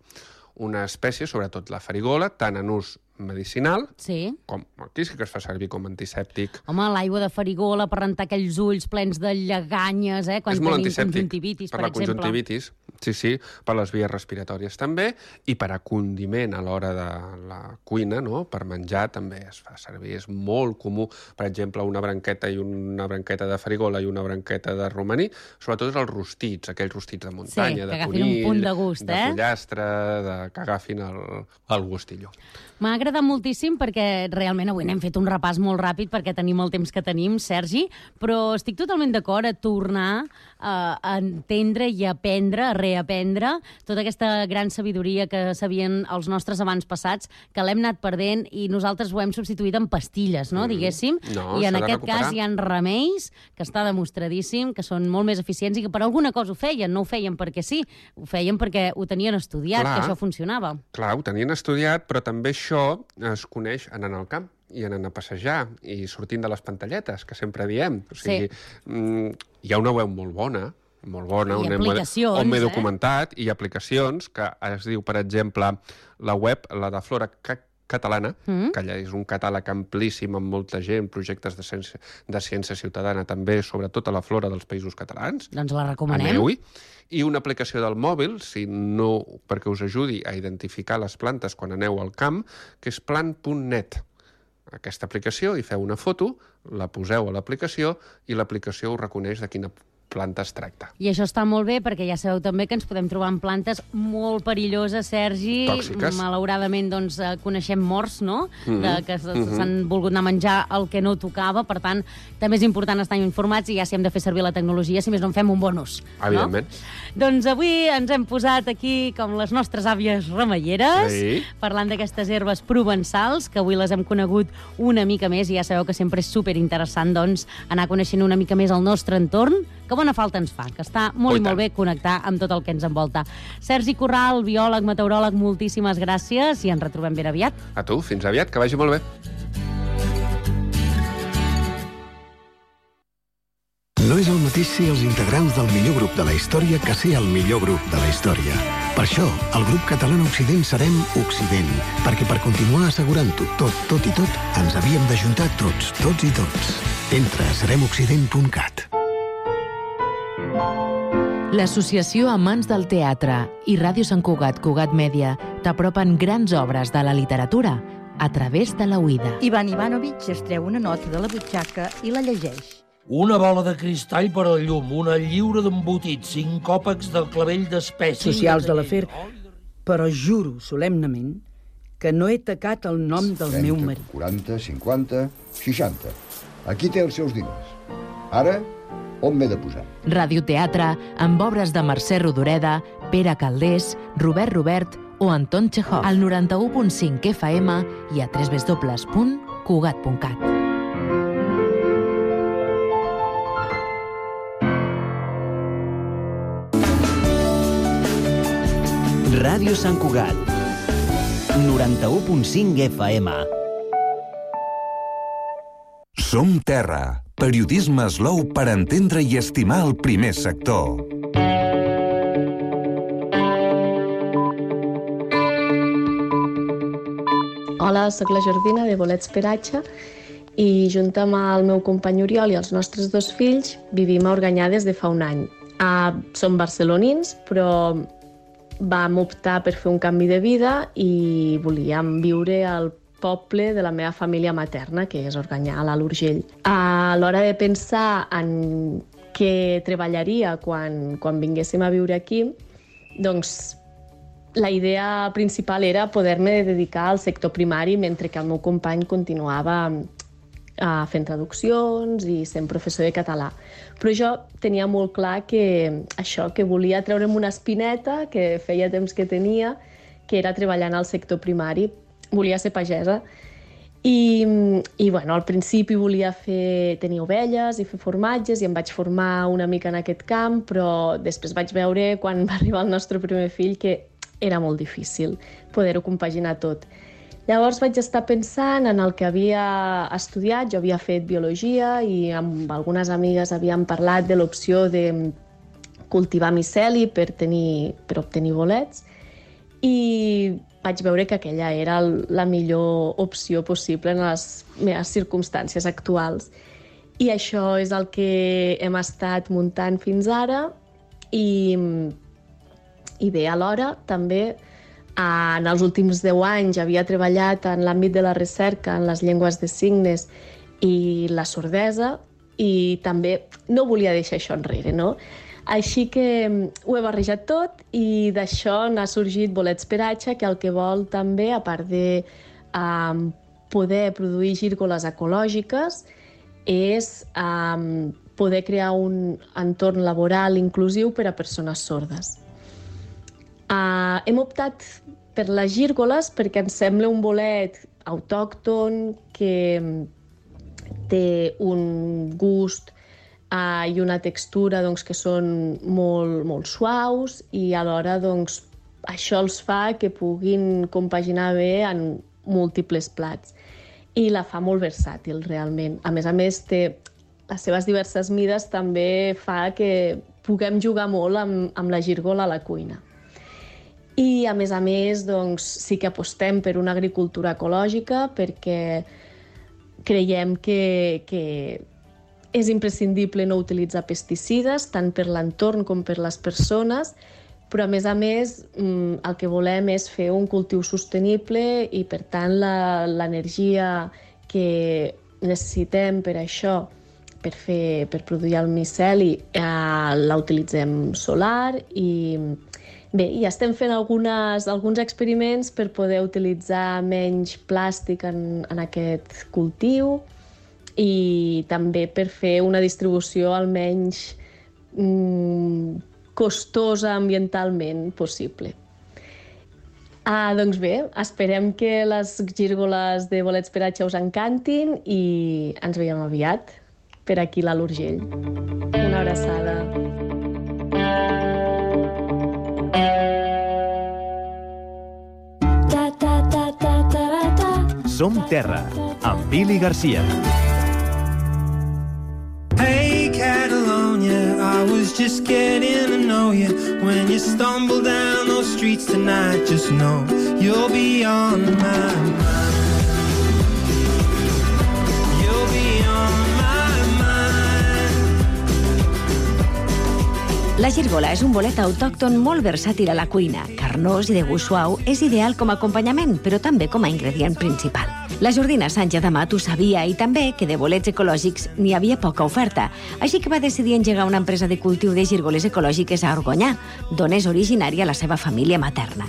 Una espècie, sobretot la farigola, tant en ús medicinal, Sí. com aquí sí que es fa servir com antisèptic, Home, l'aigua de farigola per rentar aquells ulls plens de lleganyes, eh? Quan és molt antisèptic conjuntivitis, per, per, la exemple. conjuntivitis, sí, sí, per les vies respiratòries també, i per a condiment a l'hora de la cuina, no? per menjar també es fa servir. És molt comú, per exemple, una branqueta i una branqueta de farigola i una branqueta de romaní, sobretot els rostits, aquells rostits de muntanya, que de agafin un conill, punt de gust, de eh? pollastre, de, que agafin el, el gustillo. M'ha agradat moltíssim perquè realment avui n'hem fet un repàs molt ràpid perquè tenim el temps que tenim, Sergi, però estic totalment d'acord a tornar a, a entendre i a aprendre, a reaprendre tota aquesta gran sabidoria que sabien els nostres abans passats, que l'hem anat perdent i nosaltres ho hem substituït en pastilles, no?, Mm. diguéssim. No, I en aquest recuperar. cas hi ha remeis que està demostradíssim que són molt més eficients i que per alguna cosa ho feien, no ho feien perquè sí, ho feien perquè ho tenien estudiat, Clar. que això funcionava. Clar, ho tenien estudiat, però també això es coneix anant al camp i anant a passejar i sortint de les pantalletes, que sempre diem. O sigui, mm, hi ha una web molt bona, molt bona, I on m'he eh? documentat, i aplicacions, que es diu, per exemple, la web, la de Flora Ca catalana, Mm. que allà és un catàleg amplíssim amb molta gent, projectes de ciència, de ciència ciutadana també, sobretot a la flora dels països catalans. Doncs la recomanem. Aneu-hi. I una aplicació del mòbil, si no, perquè us ajudi a identificar les plantes quan aneu al camp, que és plan.net. Aquesta aplicació, i feu una foto, la poseu a l'aplicació i l'aplicació us reconeix de quina planta es tracta. I això està molt bé perquè ja sabeu també que ens podem trobar en plantes molt perilloses, Sergi. Tòxiques. Malauradament, doncs, eh, coneixem morts, no?, Mhm. de, que Mhm. s'han volgut anar a menjar el que no tocava. Per tant, també és important estar informats i ja si hem de fer servir la tecnologia, si més no en fem un bonus. Evidentment. No? Doncs avui ens hem posat aquí com les nostres àvies remeieres, Sí. parlant d'aquestes herbes provençals, que avui les hem conegut una mica més i ja sabeu que sempre és superinteressant doncs, anar coneixent una mica més el nostre entorn, que bona falta ens fa, que està molt Oh, i molt bé connectar amb tot el que ens envolta. Sergi Corral, biòleg, meteoròleg, moltíssimes gràcies i ens retrobem ben aviat. A tu, fins aviat, que vagi molt bé. No és el mateix ser els integrants del millor grup de la història que ser el millor grup de la història. Per això, el grup català Occident serem Occident, perquè per continuar assegurant-ho tot, tot i tot, ens havíem d'ajuntar tots, tots i tots. Entra a seremoccident.cat. L'Associació Amants del Teatre i Ràdio Sant Cugat Cugat Mèdia t'apropen grans obres de la literatura a través de la Uida. Ivan Ivanovic es treu una nota de la butxaca i la llegeix. Una bola de cristall per al llum, una lliura d'embotits, cinc còpecs del clavell d'espècie... socials de l'afer, però juro solemnament que no he tacat el nom del 30, meu marit. 40, 50, 60. Aquí té els seus diners. Ara, on m'he de posar? Radioteatre amb obres de Mercè Rodoreda, Pere Caldés, Robert Robert o Anton Chekhov. Al 91.5 FM i a www.cugat.cat. Ràdio Sant Cugat. 91.5 FM. Som terra, Periodisme slow per entendre i estimar el primer sector. Hola, sóc la Jordina de Bolets Peratge i junt amb el meu company Oriol i els nostres dos fills vivim a Organyà des de fa un any. Uh, som barcelonins, però vam optar per fer un canvi de vida i volíem viure al poble de la meva família materna, que és Organyà, a l'Alt Urgell. A l'hora de pensar en què treballaria quan, quan vinguéssim a viure aquí, doncs la idea principal era poder-me dedicar al sector primari mentre que el meu company continuava uh, fent traduccions i sent professor de català. Però jo tenia molt clar que això, que volia treure'm una espineta que feia temps que tenia, que era treballar en el sector primari. Volia ser pagesa. I, i bueno, al principi volia fer, tenir ovelles i fer formatges i em vaig formar una mica en aquest camp, però després vaig veure, quan va arribar el nostre primer fill, que era molt difícil poder-ho compaginar tot. Llavors vaig estar pensant en el que havia estudiat, jo havia fet biologia i amb algunes amigues havíem parlat de l'opció de cultivar miceli per, tenir, per obtenir bolets i vaig veure que aquella era la millor opció possible en les meves circumstàncies actuals. I això és el que hem estat muntant fins ara i, i bé, alhora també en els últims 10 anys havia treballat en l'àmbit de la recerca en les llengües de signes i la sordesa i també no volia deixar això enrere, no? Així que ho he barrejat tot i d'això n'ha sorgit Bolets Peratge, que el que vol també, a part de um, poder produir gírgoles ecològiques, és um, poder crear un entorn laboral inclusiu per a persones sordes. Uh, hem optat per les gírgoles perquè ens sembla un bolet autòcton que té un gust uh, i una textura doncs, que són molt, molt suaus i alhora doncs, això els fa que puguin compaginar bé en múltiples plats i la fa molt versàtil realment. A més a més, té les seves diverses mides també fa que puguem jugar molt amb, amb la gírgola a la cuina. I, a més a més, doncs, sí que apostem per una agricultura ecològica perquè creiem que, que és imprescindible no utilitzar pesticides, tant per l'entorn com per les persones, però a més a més mm, el que volem és fer un cultiu sostenible i per tant l'energia que necessitem per això, per, fer, per produir el miceli, eh, la utilitzem solar i Bé, i estem fent algunes, alguns experiments per poder utilitzar menys plàstic en, en aquest cultiu i també per fer una distribució almenys mm, costosa ambientalment possible. Ah, doncs bé, esperem que les gírgoles de bolets peratge us encantin i ens veiem aviat per aquí a l'Urgell. Una abraçada. Som Terra, amb Billy Garcia. I was just getting to know you. When you stumble down those streets tonight Just know you'll be on my mind. La girgola és un bolet autòcton molt versàtil a la cuina, carnós i de gust suau, és ideal com a acompanyament, però també com a ingredient principal. La Jordina Sánchez Amat ho sabia i també que de bolets ecològics n'hi havia poca oferta, així que va decidir engegar una empresa de cultiu de gírgoles ecològiques a Orgonyà, d'on és originària la seva família materna.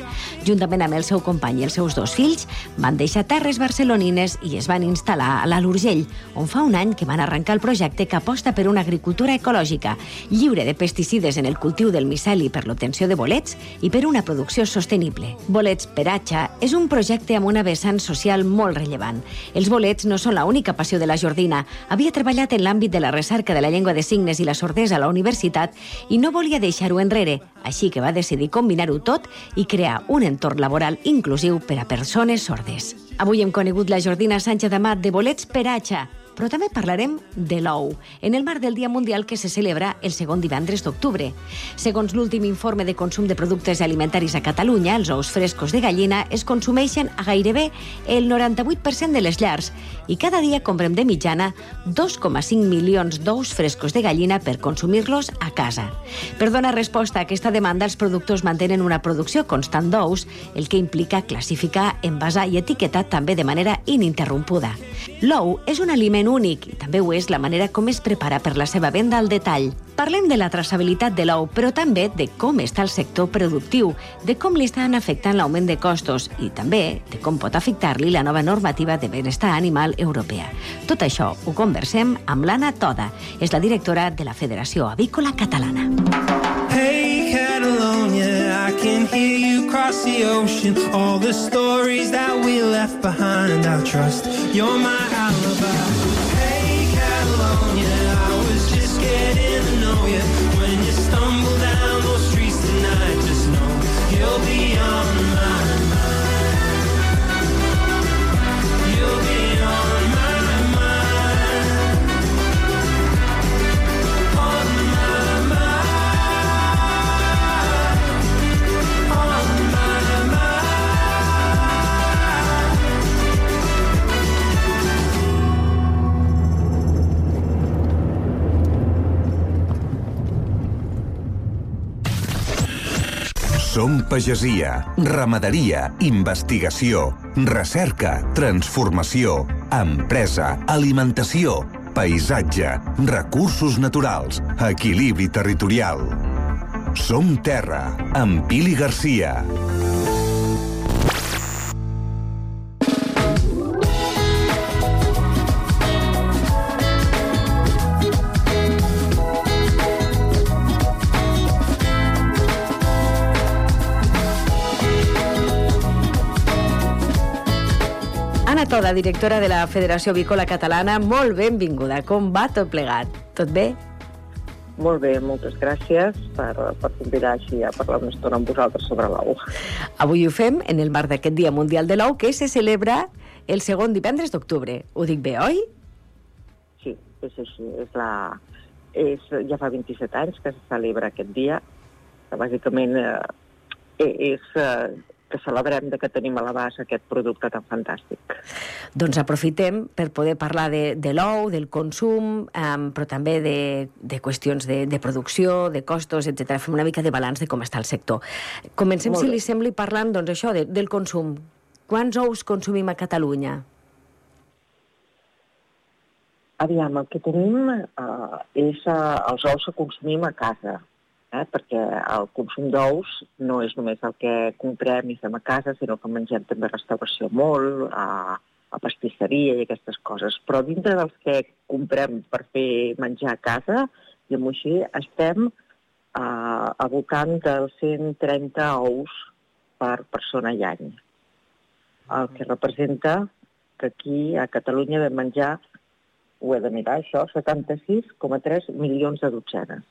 Juntament amb el seu company i els seus dos fills, van deixar terres barcelonines i es van instal·lar a l'Alt Urgell, on fa un any que van arrencar el projecte que aposta per una agricultura ecològica, lliure de pesticides en el cultiu del miceli per l'obtenció de bolets i per una producció sostenible. Bolets Peratge és un projecte amb una vessant social molt rellevant rellevant. Els bolets no són l'única passió de la Jordina. Havia treballat en l'àmbit de la recerca de la llengua de signes i la sordesa a la universitat i no volia deixar-ho enrere, així que va decidir combinar-ho tot i crear un entorn laboral inclusiu per a persones sordes. Avui hem conegut la Jordina Sánchez Amat de Bolets Peratge. Però també parlarem de l'ou, en el marc del Dia Mundial que se celebra el segon divendres d'octubre. Segons l'últim informe de consum de productes alimentaris a Catalunya, els ous frescos de gallina es consumeixen a gairebé el 98% de les llars i cada dia comprem de mitjana 2,5 milions d'ous frescos de gallina per consumir-los a casa. Per donar resposta a aquesta demanda, els productors mantenen una producció constant d'ous, el que implica classificar, envasar i etiquetar també de manera ininterrompuda. L'ou és un aliment únic i també ho és la manera com es prepara per la seva venda al detall. Parlem de la traçabilitat de l'ou, però també de com està el sector productiu, de com li estan afectant l'augment de costos i també de com pot afectar-li la nova normativa de benestar animal europea. Tot això ho conversem amb l'Anna Toda, és la directora de la Federació Avícola Catalana. Hey Catalonia, I can hear you cross the ocean. All the stories that we left behind, I trust you're my alibi. Just getting to know you. When you stumble Som pagesia, ramaderia, investigació, recerca, transformació, empresa, alimentació, paisatge, recursos naturals, equilibri territorial. Som terra, amb Pili Garcia. Toda, directora de la Federació Avícola Catalana, molt benvinguda. Com va tot plegat? Tot bé? Molt bé, moltes gràcies per, per convidar així a parlar una estona amb vosaltres sobre l'ou. Avui ho fem en el marc d'aquest Dia Mundial de l'Ou que se celebra el segon divendres d'octubre. Ho dic bé, oi? Sí, és així. És la, és, ja fa 27 anys que se celebra aquest dia, que bàsicament eh, és eh, que celebrem de que tenim a l'abast aquest producte tan fantàstic. Doncs aprofitem per poder parlar de, de l'ou, del consum, um, però també de, de qüestions de, de producció, de costos, etc. Fem una mica de balanç de com està el sector. Comencem, Molt si li sembli, parlant doncs, això de, del consum. Quants ous consumim a Catalunya? Aviam, el que tenim eh, és eh, els ous que consumim a casa, eh? perquè el consum d'ous no és només el que comprem i fem a casa, sinó que mengem també restauració molt, a, a pastisseria i aquestes coses. Però dintre dels que comprem per fer menjar a casa, i amb així estem eh, al voltant dels 130 ous per persona i any. El que representa que aquí a Catalunya vam menjar, ho he de mirar això, 76,3 milions de dotzenes.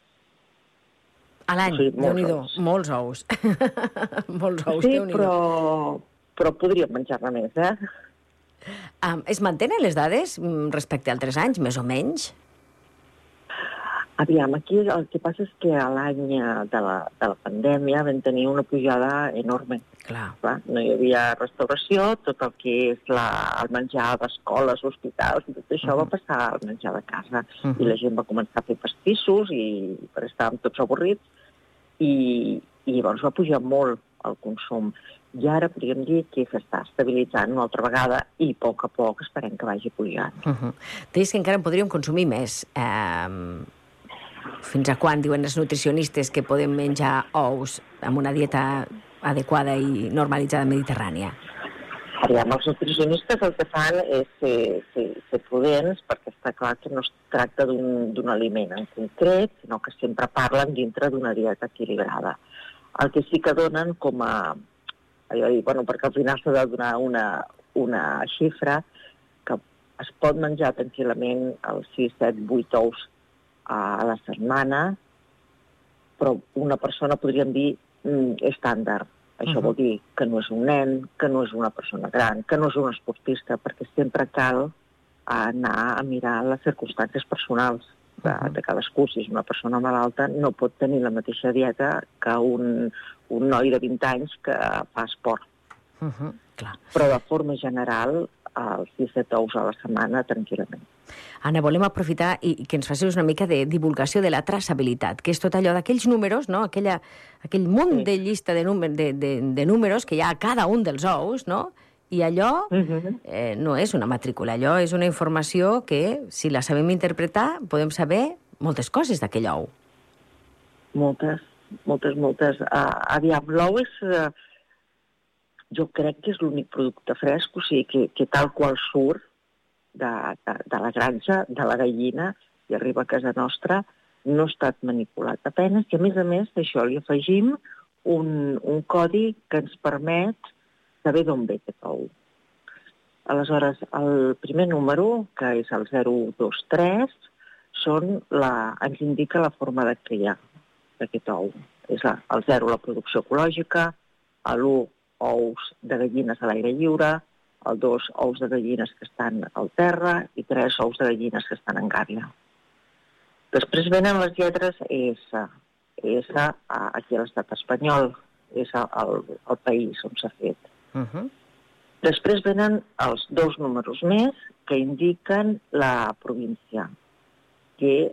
A l'any, Sí, molts Déu-n'hi-do, ous. molts ous. *laughs* molts ous, Sí, Déu-n'hi-do. però, però podríem menjar-ne més, eh? Um, es mantenen les dades mm, respecte a altres anys, més o menys? Aviam, aquí el que passa és que a l'any eh, de, la, de la pandèmia vam tenir una pujada enorme. Clar. Clar, no hi havia restauració, tot el que és la, el menjar d'escoles, hospitals, i tot això uh -huh. va passar al menjar de casa. Uh -huh. I la gent va començar a fer pastissos i perquè estàvem tots avorrits i, i llavors va pujar molt el consum. I ara podríem dir que s'està estabilitzant una altra vegada i a poc a poc esperem que vagi pujant. Uh -huh. Deies que encara en podríem consumir més. Um, fins a quan diuen els nutricionistes que podem menjar ous amb una dieta adequada i normalitzada mediterrània? Aviam, els nutricionistes el que fan és ser, ser, ser prudents perquè està clar que no es tracta d'un aliment en concret, sinó que sempre parlen dintre d'una dieta equilibrada. El que sí que donen com a... allò dir, bueno, perquè al final s'ha de donar una, una xifra que es pot menjar tranquil·lament els 6, 7, 8 ous a la setmana, però una persona podríem dir mm, estàndard. Això uh -huh. vol dir que no és un nen, que no és una persona gran, que no és un esportista, perquè sempre cal anar a mirar les circumstàncies personals de, de cadascú. Si és una persona malalta, no pot tenir la mateixa dieta que un, un noi de 20 anys que fa esport. Uh -huh, clar. Però de forma general, els 17 ous a la setmana, tranquil·lament. Anna, volem aprofitar i, que ens facis una mica de divulgació de la traçabilitat, que és tot allò d'aquells números, no? Aquella, aquell munt sí. de llista de, númer, de, de, de números que hi ha a cada un dels ous, no? I allò uh -huh. eh, no és una matrícula, allò és una informació que, si la sabem interpretar, podem saber moltes coses d'aquell ou. Moltes, moltes, moltes. Uh, aviam, l'ou és... Uh, jo crec que és l'únic producte fresc, o sigui, que, que tal qual surt de, de, de la granja, de la gallina, i arriba a casa nostra, no ha estat manipulat a penes, i a més a més d'això li afegim un, un codi que ens permet saber d'on ve aquest ou. Aleshores, el primer número, que és el 023, són la, ens indica la forma de criar d'aquest ou. És la, el 0 la producció ecològica, l'1 ous de gallines a l'aire lliure, el 2 ous de gallines que estan al terra i 3 ous de gallines que estan en gàbia. Després venen les lletres ES. ES aquí a l'estat espanyol, és el, el país on s'ha fet. Uh -huh. Després venen els dos números més que indiquen la província, que eh,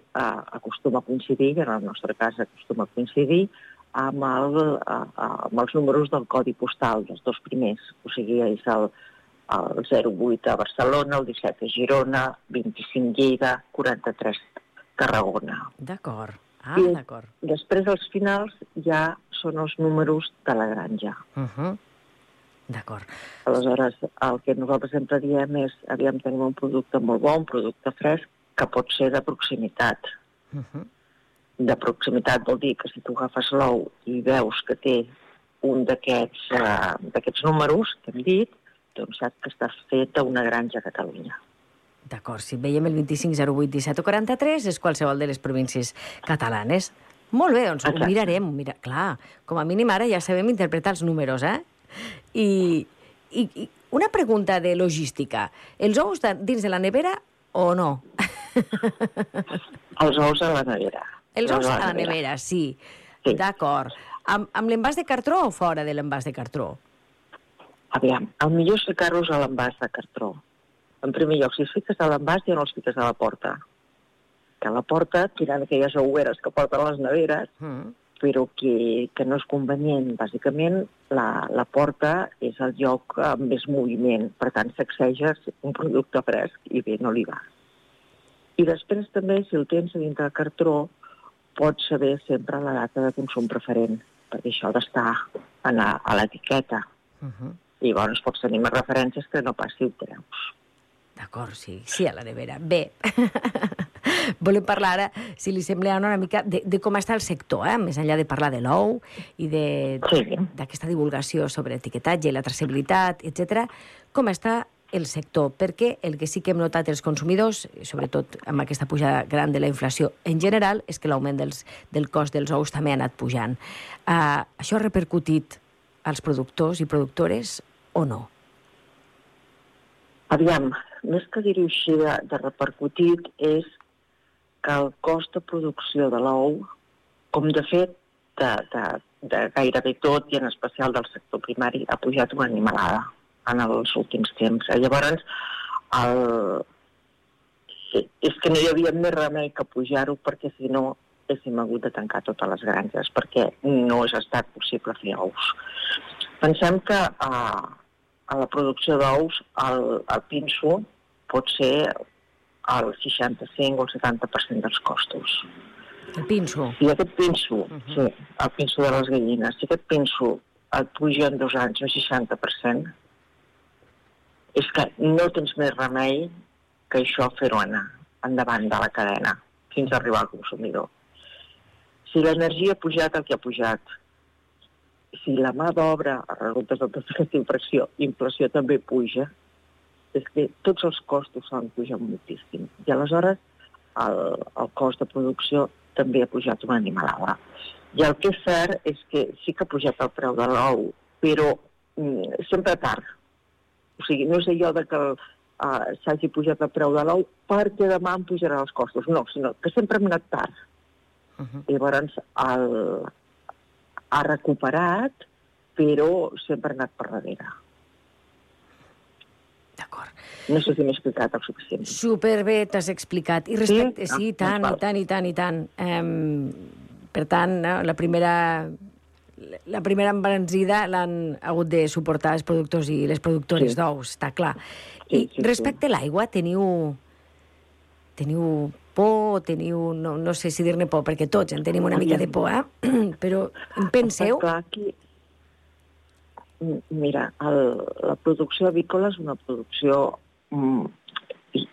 acostuma a coincidir, en el nostre cas acostuma a coincidir, amb, el, eh, amb els números del codi postal, dels dos primers. O sigui, és el, el 08 a Barcelona, el 17 a Girona, 25 Lleida, 43 Tarragona. D'acord. Ah, d'acord. Després, els finals, ja són els números de la granja. Uh -huh. D'acord. Aleshores, el que nosaltres sempre diem és, aviam, tenim un producte molt bon, un producte fresc, que pot ser de proximitat. Uh -huh. De proximitat vol dir que si tu agafes l'ou i veus que té un d'aquests uh, números que hem dit, doncs saps que està fet a una granja a Catalunya. D'acord, si veiem el 25 08 17 o 43 és qualsevol de les províncies catalanes. Molt bé, doncs Exacte. ho mirarem. Mira, clar, com a mínim ara ja sabem interpretar els números, eh? I, i, i una pregunta de logística. Els ous de, dins de la nevera o no? *laughs* Els ous a la nevera. Els ous a la nevera, sí. sí. D'acord. Amb, amb l'envàs de cartró o fora de l'envàs de cartró? Aviam, el millor és ficar-los a l'envàs de cartró. En primer lloc, si els fiques a l'envàs, ja no els fiques a la porta. Que a la porta, tirant aquelles oueres que porten les neveres, mm però que, que no és convenient. Bàsicament, la, la porta és el lloc amb més moviment, per tant, sacseges un producte fresc i bé, no li va. I després també, si el tens a dintre del cartró, pots saber sempre la data de consum preferent, perquè això ha d'estar a l'etiqueta. Uh -huh. I llavors pots tenir més referències que no pas si ho treus. D'acord, sí, sí, a la nevera. Bé, *laughs* volem parlar ara, si li sembla, una mica de, de com està el sector, eh? més enllà de parlar de l'ou i d'aquesta sí. divulgació sobre etiquetatge, la traçabilitat, etc. Com està el sector, perquè el que sí que hem notat els consumidors, sobretot amb aquesta pujada gran de la inflació en general, és que l'augment del cost dels ous també ha anat pujant. Uh, això ha repercutit als productors i productores o no? Aviam, més que dir-ho així de, de repercutit, és que el cost de producció de l'ou, com de fet de, de, de gairebé tot, i en especial del sector primari, ha pujat una animalada en els últims temps. Llavors, el... és que no hi havia més remei que pujar-ho, perquè si no haguéssim hagut de tancar totes les granges, perquè no és estat possible fer ous. Pensem que eh, a la producció d'ous el, el pinso pot ser el 65 o el 70% dels costos. El pinso? I aquest pinso, uh -huh. sí, el pinso de les gallines, si aquest pinso et puja en dos anys un 60%, és que no tens més remei que això fer-ho anar endavant de la cadena fins a arribar al consumidor. Si l'energia ha pujat el que ha pujat, si la mà d'obra, a resulta de tota inflació, inflació també puja, és que tots els costos s'han pujat moltíssim. I aleshores el, el cost de producció també ha pujat una animalada. I el que és cert és que sí que ha pujat el preu de l'ou, però mm, sempre tard. O sigui, no és allò de que uh, s'hagi pujat el preu de l'ou perquè demà em pujaran els costos. No, sinó que sempre hem anat tard. Uh -huh. Llavors, el, ha recuperat, però sempre ha anat per darrere. D'acord. No sé si m'he explicat el suficient. Superbé, t'has explicat. I respecte... Sí? Sí, Ah, tant, val. i tant, i tant, i tant. Um, per tant, no, la primera la primera embranzida l'han hagut de suportar els productors i les productores Sí. d'ous, està clar. Sí, I sí, respecte a l'aigua, teniu... Teniu por, teniu... No, no sé si dir-ne por, perquè tots en tenim una mica de por, eh? *clears throat* Però en penseu... Clar, aquí... Mira, el, la producció avícola és una producció mm,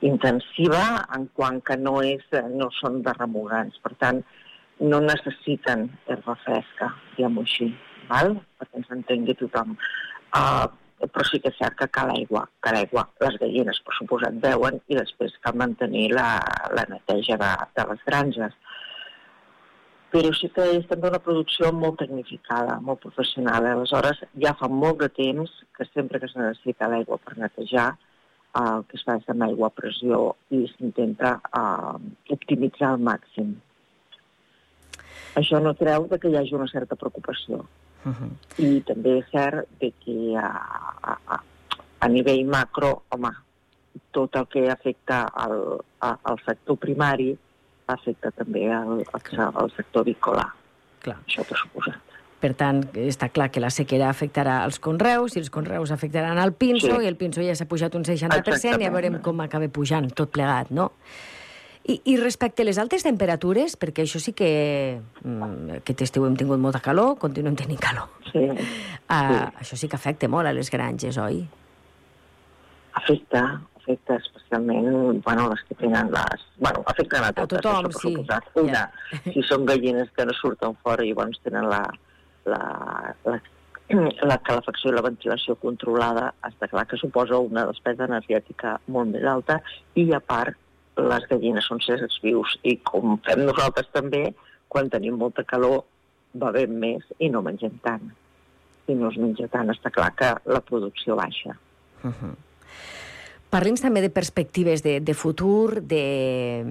intensiva en quant que no, és, no són de remugants. Per tant, no necessiten herba fresca, diguem-ho així, val? perquè ens entengui tothom. Uh, però sí que és cert que cal aigua, cal aigua. Les gallines, per suposat, beuen i després cal mantenir la, la neteja de, de les granges però sí que és també una producció molt tecnificada, molt professional. Aleshores, ja fa molt de temps que sempre que es necessita l'aigua per netejar, el que es fa és amb aigua a pressió i s'intenta eh, optimitzar al màxim. Això no treu de que hi hagi una certa preocupació. Uh -huh. I també és cert de que a, a, a, nivell macro, home, tot el que afecta al, a, al sector primari afecta també al, al, sector avícola. Clar. Això per suposat. Per tant, està clar que la sequera afectarà els conreus i els conreus afectaran al pinso Sí. i el pinso ja s'ha pujat un 60% i a Exactament. veurem com acaba pujant tot plegat, no? I, I respecte a les altes temperatures, perquè això sí que mm, aquest estiu hem tingut molta calor, continuem tenint calor. Sí. Uh, Sí. Això sí que afecta molt a les granges, oi? Afecta, afecta especialment, bueno, les que tenen les... Bueno, afecten a totes, tothom, això sí. suposat. Una, si són gallines que no surten fora i llavors tenen la, la, la, la calefacció i la ventilació controlada, està clar que suposa una despesa energètica molt més alta i, a part, les gallines són éssers vius i, com fem nosaltres també, quan tenim molta calor, bevem més i no mengem tant. Si no es menja tant, està clar que la producció baixa. Uh -huh. Parli'ns també de perspectives de, de futur, de,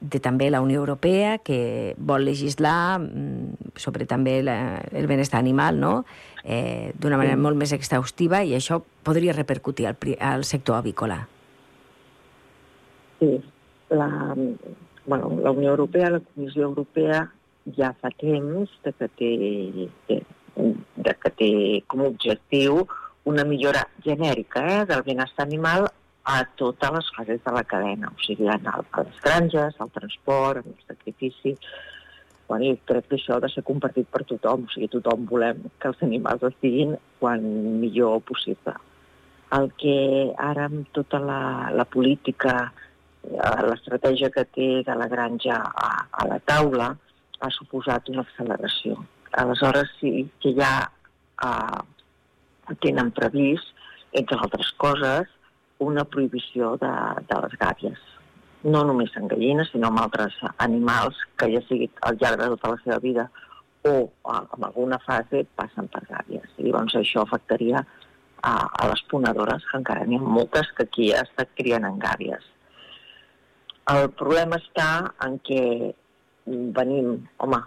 de també la Unió Europea, que vol legislar mm, sobre també la, el benestar animal, no? eh, d'una manera Sí. molt més exhaustiva, i això podria repercutir al, al sector avícola. Sí, la, bueno, la Unió Europea, la Comissió Europea, ja fa temps de que té, de, de que té com a objectiu una millora genèrica eh, del benestar animal a totes les fases de la cadena, o sigui, a les granges, al transport, en el sacrifici... Bueno, i crec que això ha de ser compartit per tothom, o sigui, tothom volem que els animals estiguin quan millor possible. El que ara amb tota la, la política l'estratègia que té de la granja a, a la taula ha suposat una acceleració. Aleshores sí que ja eh, tenen previst, entre altres coses, una prohibició de, de les gàbies. No només en gallines, sinó en altres animals que ja sigui al llarg de tota la seva vida o eh, en alguna fase passen per gàbies. I llavors això afectaria a, a les ponedores, que encara n'hi ha moltes que aquí ja estan criant en gàbies. El problema està en què venim, home,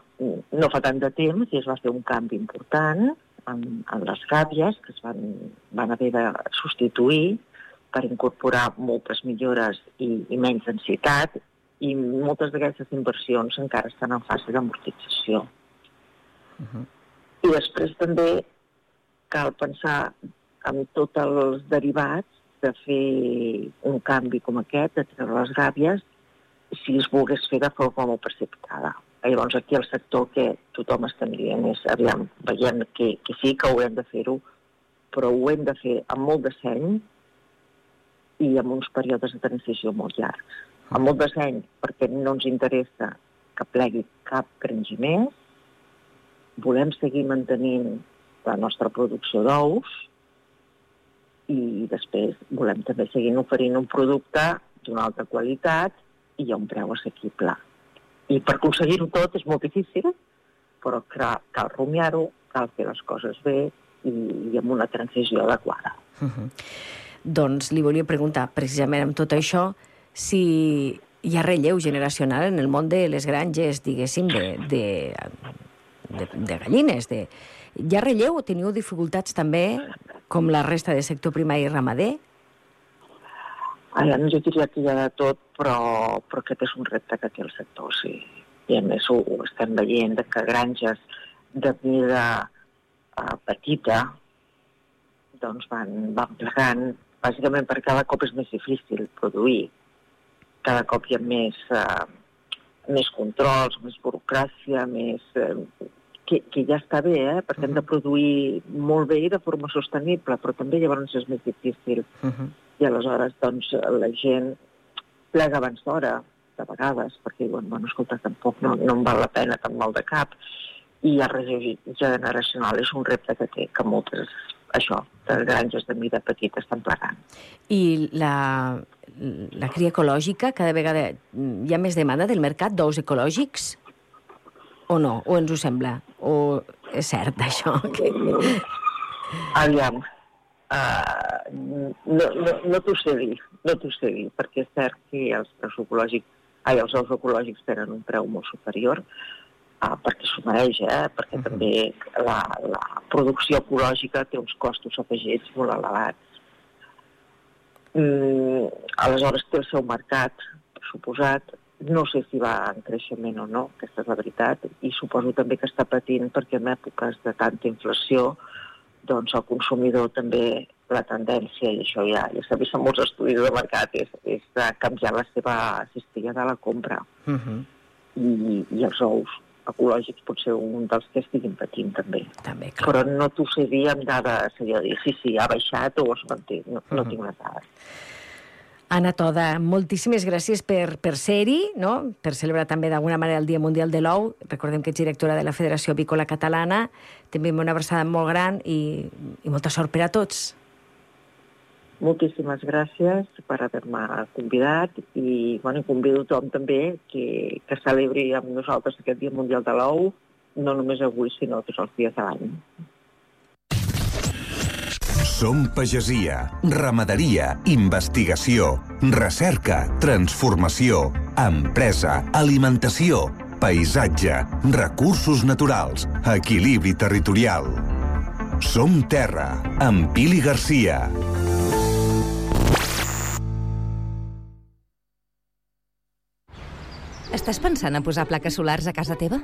no fa tant de temps i es va fer un canvi important en, en les gàbies que es van, van haver de substituir per incorporar moltes millores i, i menys densitat i moltes d'aquestes inversions encara estan en fase d'amortització. I després també cal pensar en tots els derivats de fer un canvi com aquest, de treure les gàbies, si es volgués fer de forma molt precipitada. Llavors aquí el sector que tothom està dient és, aviam, veiem que, que sí que ho hem de fer-ho, però ho hem de fer amb molt de seny i amb uns períodes de transició molt llargs. Amb molt de seny, perquè no ens interessa que plegui cap granger més, volem seguir mantenint la nostra producció d'ous i després volem també seguir oferint un producte d'una alta qualitat i a un preu assequible. I per aconseguir-ho tot és molt difícil, però cal, cal rumiar-ho, cal fer les coses bé i, i amb una transició adequada. Uh -huh. doncs li volia preguntar, precisament amb tot això, si hi ha relleu generacional en el món de les granges, diguéssim, de, de, de, de gallines. De... Hi ha relleu o teniu dificultats també, com la resta de sector primari i ramader? Ara, jo diria que hi ha de tot, però, però aquest és un repte que té el sector, sí. I a més ho, ho estem veient, de que granges de mida uh, petita doncs van, van plegant, bàsicament perquè cada cop és més difícil produir. Cada cop hi ha més, uh, més controls, més burocràcia, més... Uh, que, que ja està bé, eh? perquè hem de produir molt bé i de forma sostenible, però també llavors és més difícil. Uh -huh i aleshores doncs, la gent plega abans d'hora, de vegades, perquè diuen, bueno, escolta, tampoc no, no em val la pena tan mal de cap, i el relleu generacional és un repte que té, que moltes, això, de granges de mida petita estan plegant. I la, la cria ecològica, cada vegada hi ha més demanda del mercat d'ous ecològics? O no? O ens ho sembla? O és cert, això? *laughs* Que... Aviam, Uh, no no, no t'ho sé dir, no t'ho sé dir, perquè és cert que els preus ecològics, ai, els ous ecològics tenen un preu molt superior, uh, perquè s'ho mereix, eh? perquè uh -huh. també la, la producció ecològica té uns costos afegits molt elevats. Mm, aleshores té el seu mercat, suposat, no sé si va en creixement o no, aquesta és la veritat, i suposo també que està patint perquè en èpoques de tanta inflació doncs el consumidor també la tendència, i això ja, ja s'ha vist en molts estudis de mercat, és, és de canviar la seva cistella de la compra. Uh -huh. I, I els ous ecològics pot ser un dels que estiguin patint també. també clar. Però no t'ho sé dir amb dades, seria dir, sí, sí, ha baixat o es manté, no, uh -huh. no tinc les dades. Anna Toda, moltíssimes gràcies per, per ser-hi, no? per celebrar també d'alguna manera el Dia Mundial de l'Ou. Recordem que ets directora de la Federació Avícola Catalana. També una abraçada molt gran i, i molta sort per a tots. Moltíssimes gràcies per haver-me convidat i bueno, convido tothom també que, que celebri amb nosaltres aquest Dia Mundial de l'Ou, no només avui, sinó tots els dies de l'any. Som pagesia, ramaderia, investigació, recerca, transformació, empresa, alimentació, paisatge, recursos naturals, equilibri territorial. Som terra, amb Pili Garcia. Estàs pensant en posar plaques solars a casa teva?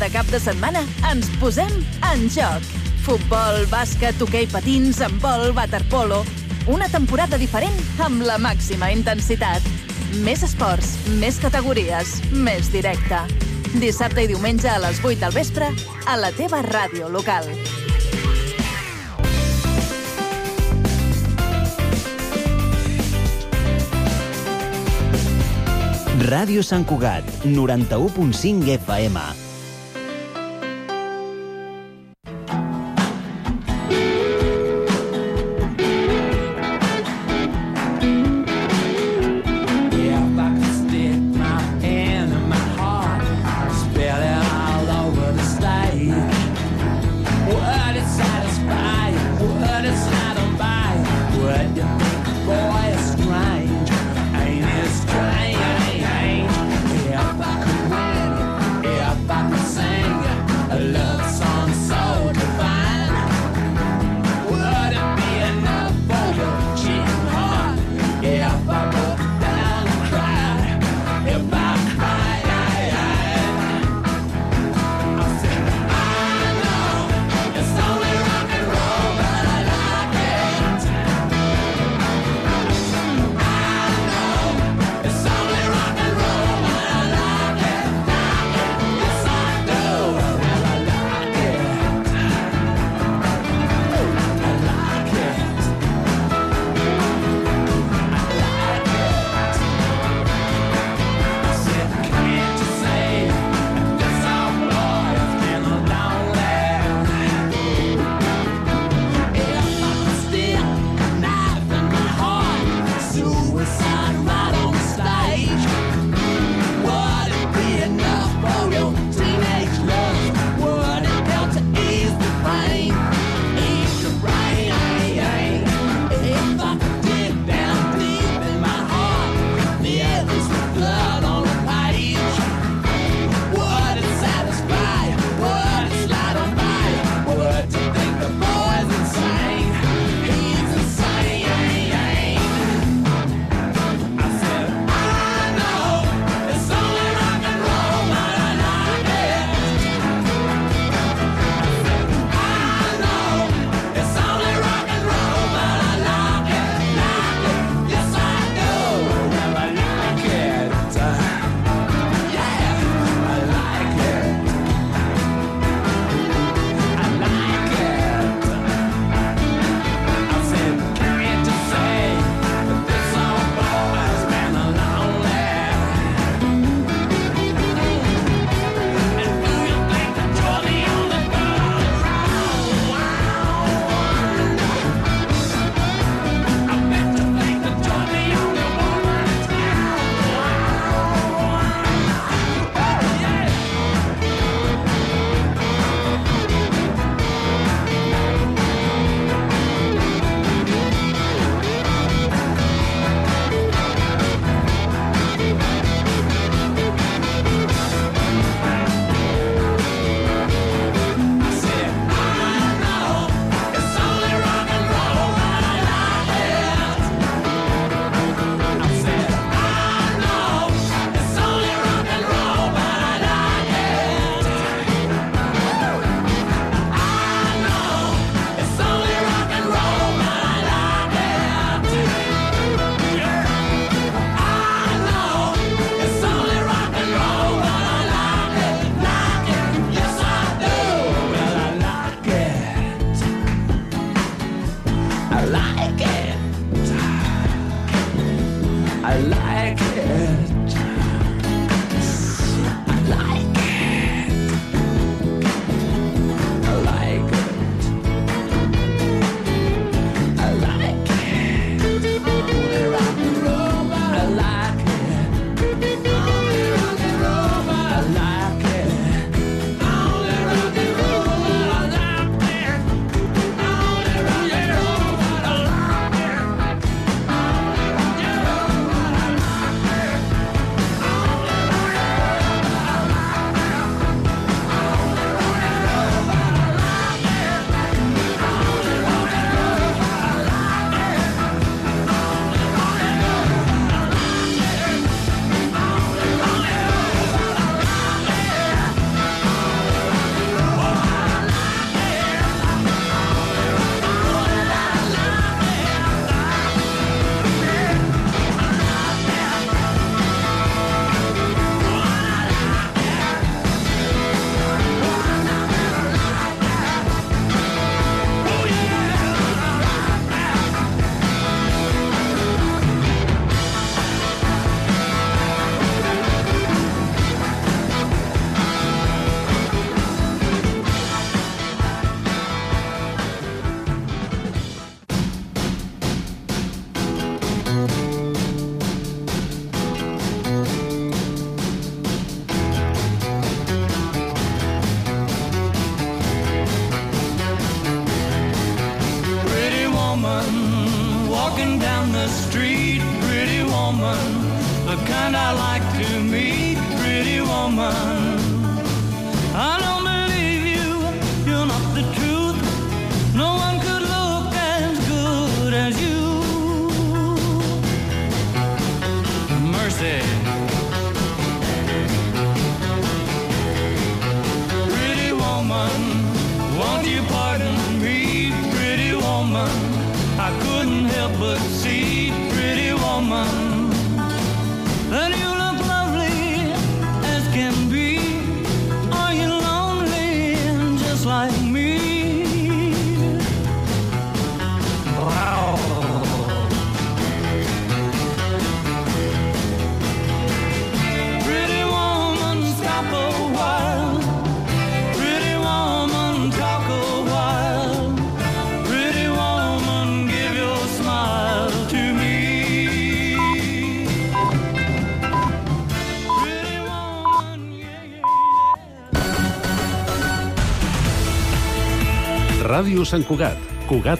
Cada cap de setmana ens posem en joc. Futbol, bàsquet, hoquei patins, handbol, waterpolo... Una temporada diferent amb la màxima intensitat. Més esports, més categories, més directe. Dissabte i diumenge a les 8 del vespre a la teva ràdio local. Ràdio Sant Cugat, 91.5 FM. Sant Cugat, Cugat